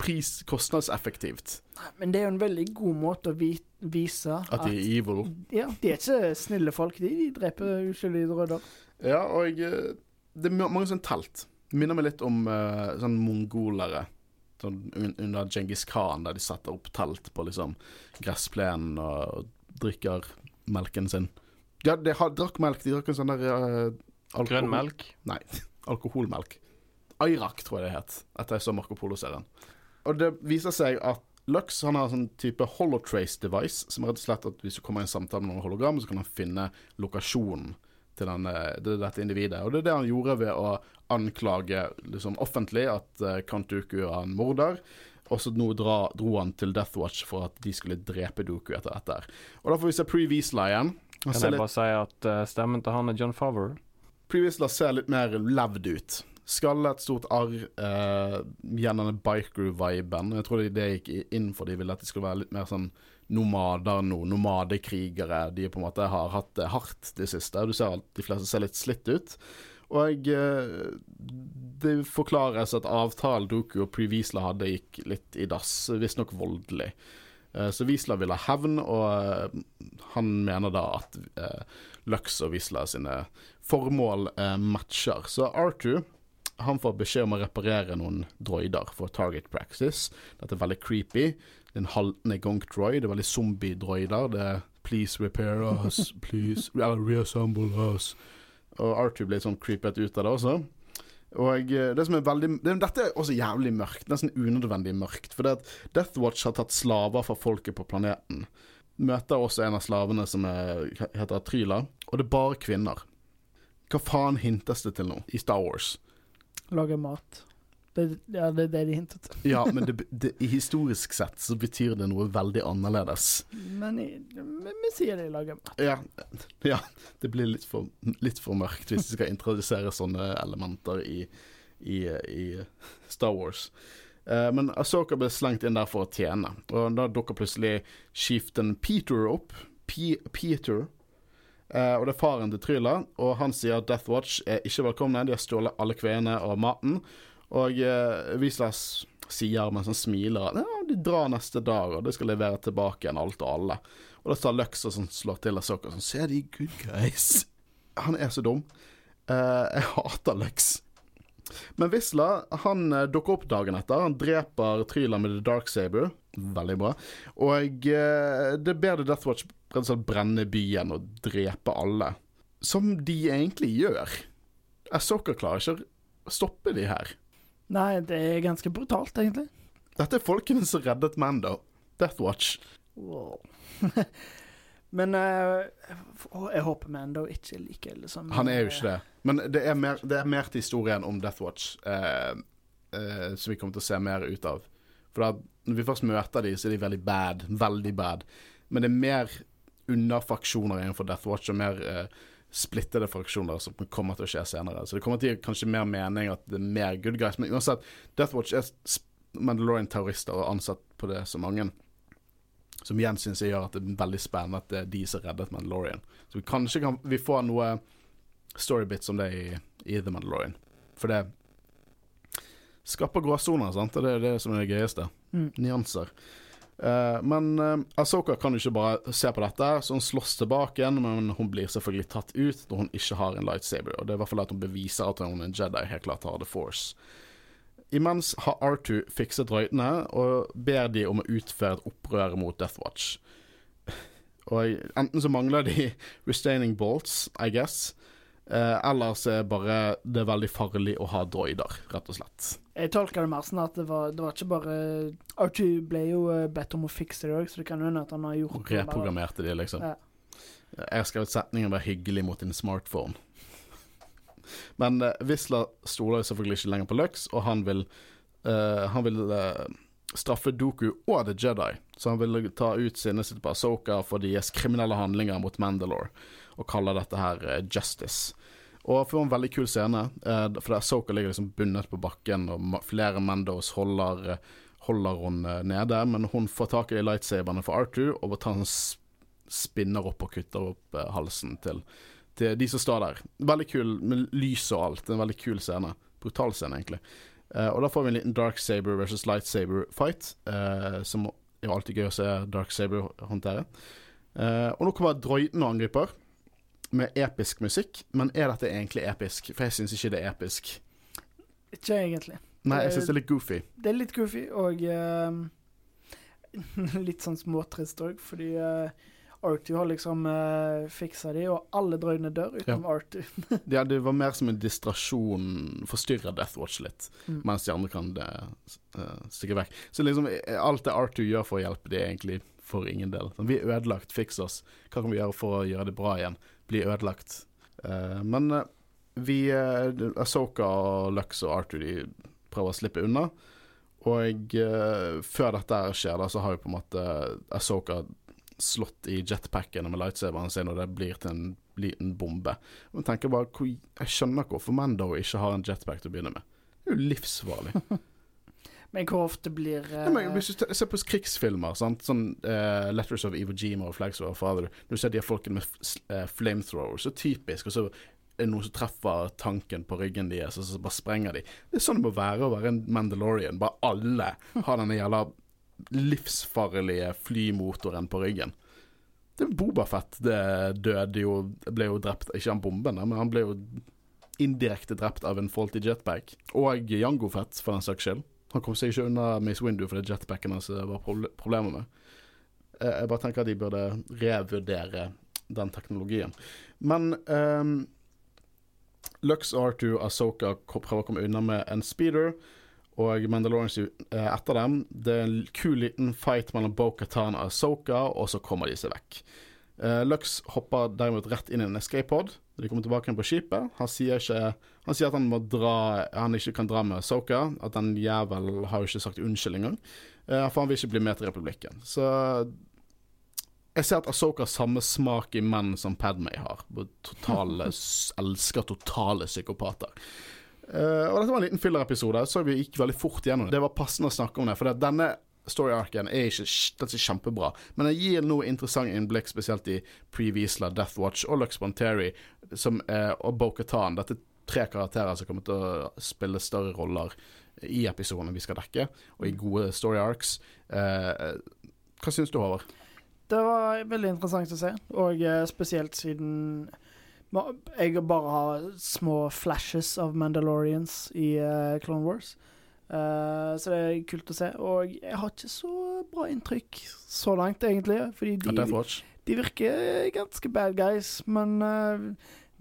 pris kostnadseffektivt Men det er jo en veldig god måte å vise at de er evil. Ja, de er ikke snille folk. De, de dreper uskyldige droider. Ja, og eh, det er mange sånne telt. Minner meg litt om uh, sånn mongolere. Sånn under Djengis Khan, der de setter opp telt på liksom gressplenen og drikker melken sin. Ja, de har, drakk melk. De drakk en sånn der uh, alkohol- Grønn melk. Nei, alkoholmelk. Ayrak, tror jeg det het, etter jeg så Marco Polo-serien. Og det viser seg at Lux han har en sånn type holotrace-device, som er rett og slett at hvis du kommer i en samtale med noen hologram, så kan han finne lokasjonen til denne, det, dette individet. Og det er det han gjorde ved å anklage liksom, offentlig at uh, Kantuku er en morder. Og så nå dra, dro han til Death Watch for at de skulle drepe Dooku etter dette. Og da får vi se Pre Weasla igjen. Han Kan jeg litt- bare si at uh, stemmen til han er John Favre? Previsla ser litt mer levd ut. Skallet, stort arr, uh, gjennom denne biker-viben. Jeg tror det gikk inn for de ville at de skulle være litt mer sånn nomader nå, nomadekrigere. De på en måte har hatt det hardt det siste. Du ser at de fleste ser litt slitt ut. Og eh, det forklares at avtalen Doku og Previsla hadde, gikk litt i dass. Visstnok voldelig. Eh, Så Wiesla vil ha hevn, og eh, han mener da at Lux og Wiesla sine formål matcher. Så Arthur han får beskjed om å reparere noen droider for target practice. Dette er veldig creepy. Det er en haltende gonk-droid. Det er veldig zombie-droider. Det er 'please repair us', 'please reassemble us'. Og Arthur blir sånn creepet ut av det også. Og eh, det som er veldig det, Dette er også jævlig mørkt. Nesten unødvendig mørkt. For det at Death Watch har tatt slaver fra folket på planeten. Møter også en av slavene som er, heter Tryla, og det er bare kvinner. Hva faen hintes det til nå i Star Wars? Lage mat. Det, ja, det er det de hintet til. Ja, men det, det, historisk sett så betyr det noe veldig annerledes. Men vi vi sier det i laget. Ja, ja det blir litt for, litt for mørkt hvis vi skal introdusere sånne elementer i, i, i Star Wars. Eh, men Asoka ble slengt inn der for å tjene, og da dukker plutselig chieftain Peter opp. P Peter. Eh, og det er faren til Tryla, og han sier at Death Watch er ikke velkomne. De har stjålet alle kveene og maten. Og eh, Vislas sier mens han smiler at ja, de drar neste dag, og de skal levere tilbake igjen alt og alle. Og da tar Lux og sånn, slår til Asoka sånn Se de good guys. Han er så dum. Eh, jeg hater Lux. Men Visla han eh, dukker opp dagen etter. Han dreper Tryla med The Dark Saber. Veldig bra. Og eh, det ber The Death Watch brenne byen og drepe alle. Som de egentlig gjør. Asoka klarer ikke å stoppe de her. Nei, det er ganske brutalt, egentlig. Dette er folkene som reddet Mando. Death Watch. Wow. Men eh, jeg håper Mando ikke er like ille som Han er jo ikke det. Men det er mer, det er mer til historien om Death Watch eh, eh, som vi kommer til å se mer ut av. For da, når vi først møter dem, så er de veldig bad. Veldig bad. Men det er mer underfaksjoner innenfor Death Watch, og mer eh, splittede fraksjoner som kommer til å skje senere. Så det kommer til å gi kanskje mer mening at det er mer good guys. Men uansett, Death Watch er Mandalorian-terrorister og ansatt på det så mange. Som igjen syns jeg gjør at det er veldig spennende at det er de som reddet Mandalorian. Så vi kanskje kan vi få noe storybits om det i, i The Mandalorian. For det skaper gråsoner, sant. Og det er det som er det gøyeste. Mm. Nyanser. Eh, men uh, Asoka kan jo ikke bare se på dette, så hun slåss tilbake igjen. Men hun blir selvfølgelig tatt ut når hun ikke har en lightsaber. Og det er i hvert fall at hun beviser at hun er en Jedi, helt klart har The Force. Imens har R2 fikset røytene og ber de om å utføre et opprør mot Death Watch. Og enten så mangler de restaining bolts, I guess, eh, ellers er bare det er veldig farlig å ha droider, rett og slett. Jeg tolker det mer sånn at det var, det var ikke bare Archie ble jo eh, bedt om å fikse det òg, så det kan hende at han har gjort Reprogrammerte det reprogrammerte de, liksom. Ja. Jeg skrev setningen 'vær hyggelig mot din smartphone'. Men eh, Wisla stoler selvfølgelig ikke lenger på Lux, og han vil, eh, han vil eh, straffe Doku og The Jedi. Så han vil ta ut sinnet sitt på Asoka for deres kriminelle handlinger mot Mandalore, og kaller dette her eh, justice. Og får en veldig kul scene, eh, for Soka ligger liksom bundet på bakken, og flere Mandos holder, eh, holder hun nede, men hun får tak i lightsaberne for Arthur og tar en spinner opp og kutter opp halsen til, til de som står der. Veldig kul, med lys og alt. En veldig kul scene. Brutal scene, egentlig. Og da får vi en liten Dark Saber versus Lightsaber fight, eh, som er alltid gøy å se Dark Saber håndtere. Og nå kommer droiden og angriper, med episk musikk. Men er dette egentlig episk? For jeg syns ikke det er episk. Ikke egentlig. Nei, jeg syns det er litt goofy. Det er litt goofy og uh, litt sånn småtrist òg, fordi uh, Artu har liksom uh, fiksa de, og alle droidene dør utenom Artu. Ja, det var mer som en distrasjon, forstyrra Death Watch litt, Mm. mens de andre kan eh, s- eh, stikke vekk. Så liksom eh, alt det R2 gjør for å hjelpe, det er egentlig for ingen del. Vi er ødelagt, fiks oss. Hva kan vi gjøre for å gjøre det bra igjen? Bli ødelagt. Uh, men uh, vi uh, Asoka og Lux og R2 de prøver å slippe unna. Og eh, før dette skjer, da, så har jo på en måte Asoka slått i jetpacken med lightsaberen sin, og det blir til en liten bombe. Og tenker bare, jeg skjønner ikke hvorfor Mando ikke har en jetpack til å begynne med. Det er jo livsfarlig. Men hvor ofte blir uh... Ja, hvis du ser på krigsfilmer, sant? sånn uh, Letters of Iwo Jima og Flags of Father Du ser de folkene med eh, flamethrowers, så typisk. Og så er det noen som treffer tanken på ryggen deres, og så bare sprenger de. Det er sånn det må være å være en Mandalorian. Bare alle har denne jævla livsfarlige flymotoren på ryggen. Det er Bobafett døde jo Ble jo drept, ikke av bomben, men han ble jo indirekte drept av en faulty jetpack. Og Jango Fett, for den saks skyld. Han kom seg ikke unna Mace Windu for det jetpacken hans var proble- problemer med. Eh, Jeg bare tenker at de burde revurdere den teknologien. Men ehm, Lux R2 Asoka prøver å komme unna med en speeder, og Mandalorians er etter dem. Det er en kul liten fight mellom Bo-Katan og Asoka, og så kommer de seg vekk. Eh, Lux hopper derimot rett inn i en escape pod. De kommer tilbake igjen på skipet. Han sier, ikke, han sier at han dra Han ikke kan dra med Soka. At den jævel har jo ikke sagt unnskyld engang. Eh, for han vil ikke bli med til Republikken. Så jeg ser at Asoka har samme smak i menn som Padmay har. Totale, elsker totale psykopater. Uh, og dette var en liten filler-episode, så vi gikk veldig fort gjennom det. Det var passende å snakke om det, for denne story-arken er ikke, den er ikke kjempebra. Men den gir noe interessant innblikk, spesielt i Pre-Wiesla, Death Watch og Lux Bonteri som, eh, og Bo-Katan. Dette er tre karakterer som kommer til å spille større roller i episodene vi skal dekke, og i gode story arcs. Eh, hva syns du, Håvard? Det var veldig interessant å se, og eh, spesielt siden jeg bare har små flashes av Mandalorians i eh, Clone Wars. Eh, så det er kult å se. Og jeg har ikke så bra inntrykk så langt, egentlig. Fordi de, de virker ganske bad guys, men eh,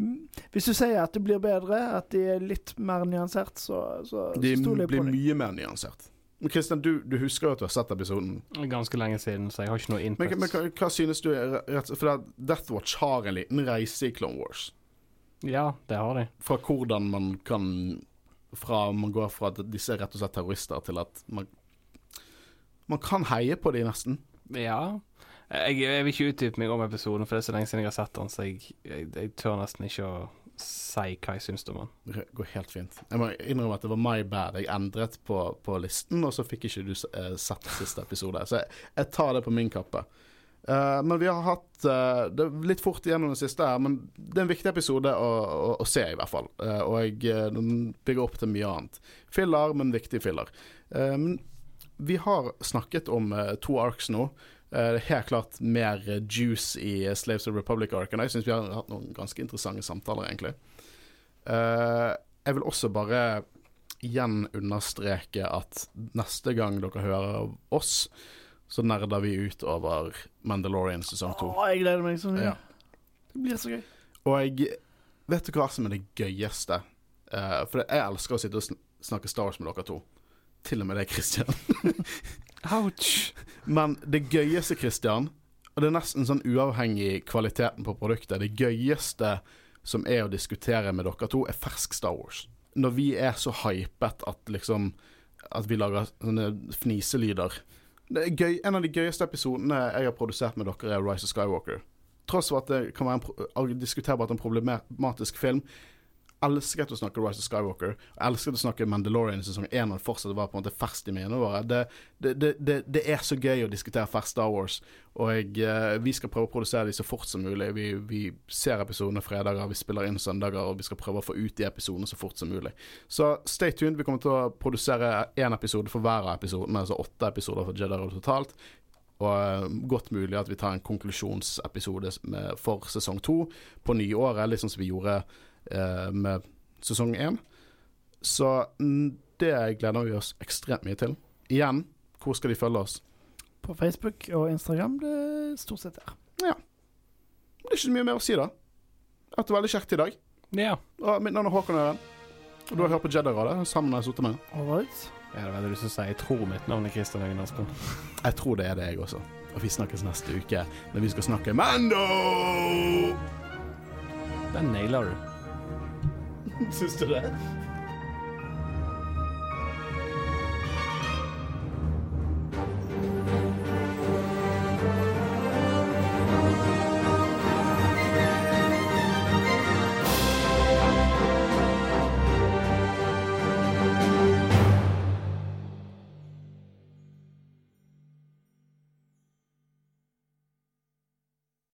mm, hvis du sier at det blir bedre, at de er litt mer nyansert, så, så, De så stoler jeg blir på dem. mye mer nyansert. Men Kristian, du, du husker jo at du har sett episoden. Ganske lenge siden, så jeg har ikke noe input. Men, men hva, hva synes du er rett For Death Watch har en liten reise i Clone Wars. Ja, det har de. Fra hvordan man kan Fra man går fra at disse er rett og slett terrorister, til at man Man kan heie på de nesten. Ja. Jeg, jeg vil ikke utdype meg om episoden, for det er så lenge siden jeg har sett den, så jeg, jeg, jeg tør nesten ikke å si hva jeg syns om den. Det går helt fint. Jeg må innrømme at det var my bad. Jeg endret på, på listen, og så fikk ikke du eh, sett siste episode. Så jeg, jeg tar det på min kappe. Eh, men vi har hatt uh, Det er litt fort igjennom det siste her, men det er en viktig episode å, å, å se, i hvert fall. Uh, og den bygger opp til mye annet. Filler, men viktig filler. Vi har snakket om to arcs nå. Det er helt klart mer juice i Slaves of Republic-arken. Jeg syns vi har hatt noen ganske interessante samtaler, egentlig. Jeg vil også bare igjen understreke at neste gang dere hører oss, så nerder vi ut over Mandalorian sesong to. Å, jeg gleder meg så mye. Ja. Det blir så gøy. Og jeg vet du hva som er det gøyeste? Uh, for jeg elsker å sitte og sn- snakke Star Wars med dere to. Til og med deg, Christian. Ouch! Men det gøyeste, Christian, og det er nesten sånn uavhengig kvaliteten på produktet, det gøyeste som er å diskutere med dere to, er fersk Star Wars. Når vi er så hypet at liksom At vi lager sånne fniselyder. Gøy, en av de gøyeste episodene jeg har produsert med dere, er Rise of Skywalker. Tross for at det kan være en diskuterbart en problematisk film. Elsket å snakke Rise of Skywalker. Jeg elsket å snakke Mandalorian i sesong 1 når det fortsatt var på en måte ferskt i minnene våre. Det, det, det, det, er så gøy å diskutere fersk Star Wars, og jeg, eh, vi skal prøve å produsere de så fort som mulig. Vi, vi ser episodene fredager, vi spiller inn søndager, og vi skal prøve å få ut de episodene så fort som mulig. Så stay tuned. Vi kommer til å produsere én episode for hver av episodene, altså åtte episoder for Jedi Roll totalt. Og eh, godt mulig at vi tar en konklusjonsepisode for sesong to på nyåret, liksom som vi gjorde med sesong én. Så det gleder vi oss ekstremt mye til. Igjen, hvor skal de følge oss? På Facebook og Instagram det er stort sett der. Det er ikke så mye mer å si, da. Hatt det veldig kjekt i dag. Ja. Og mitt navn er Håkon Øren. Og du har hørt på Jedi-radet Sammen har jeg sittet med. All right. Jeg hadde veldig lyst til å si Jeg tror mitt navn er Kristian Øyen Aspen. Jeg tror det er det, jeg også. Og vi snakkes neste uke når vi skal snakke Mando! Den nailer du. Syns du det?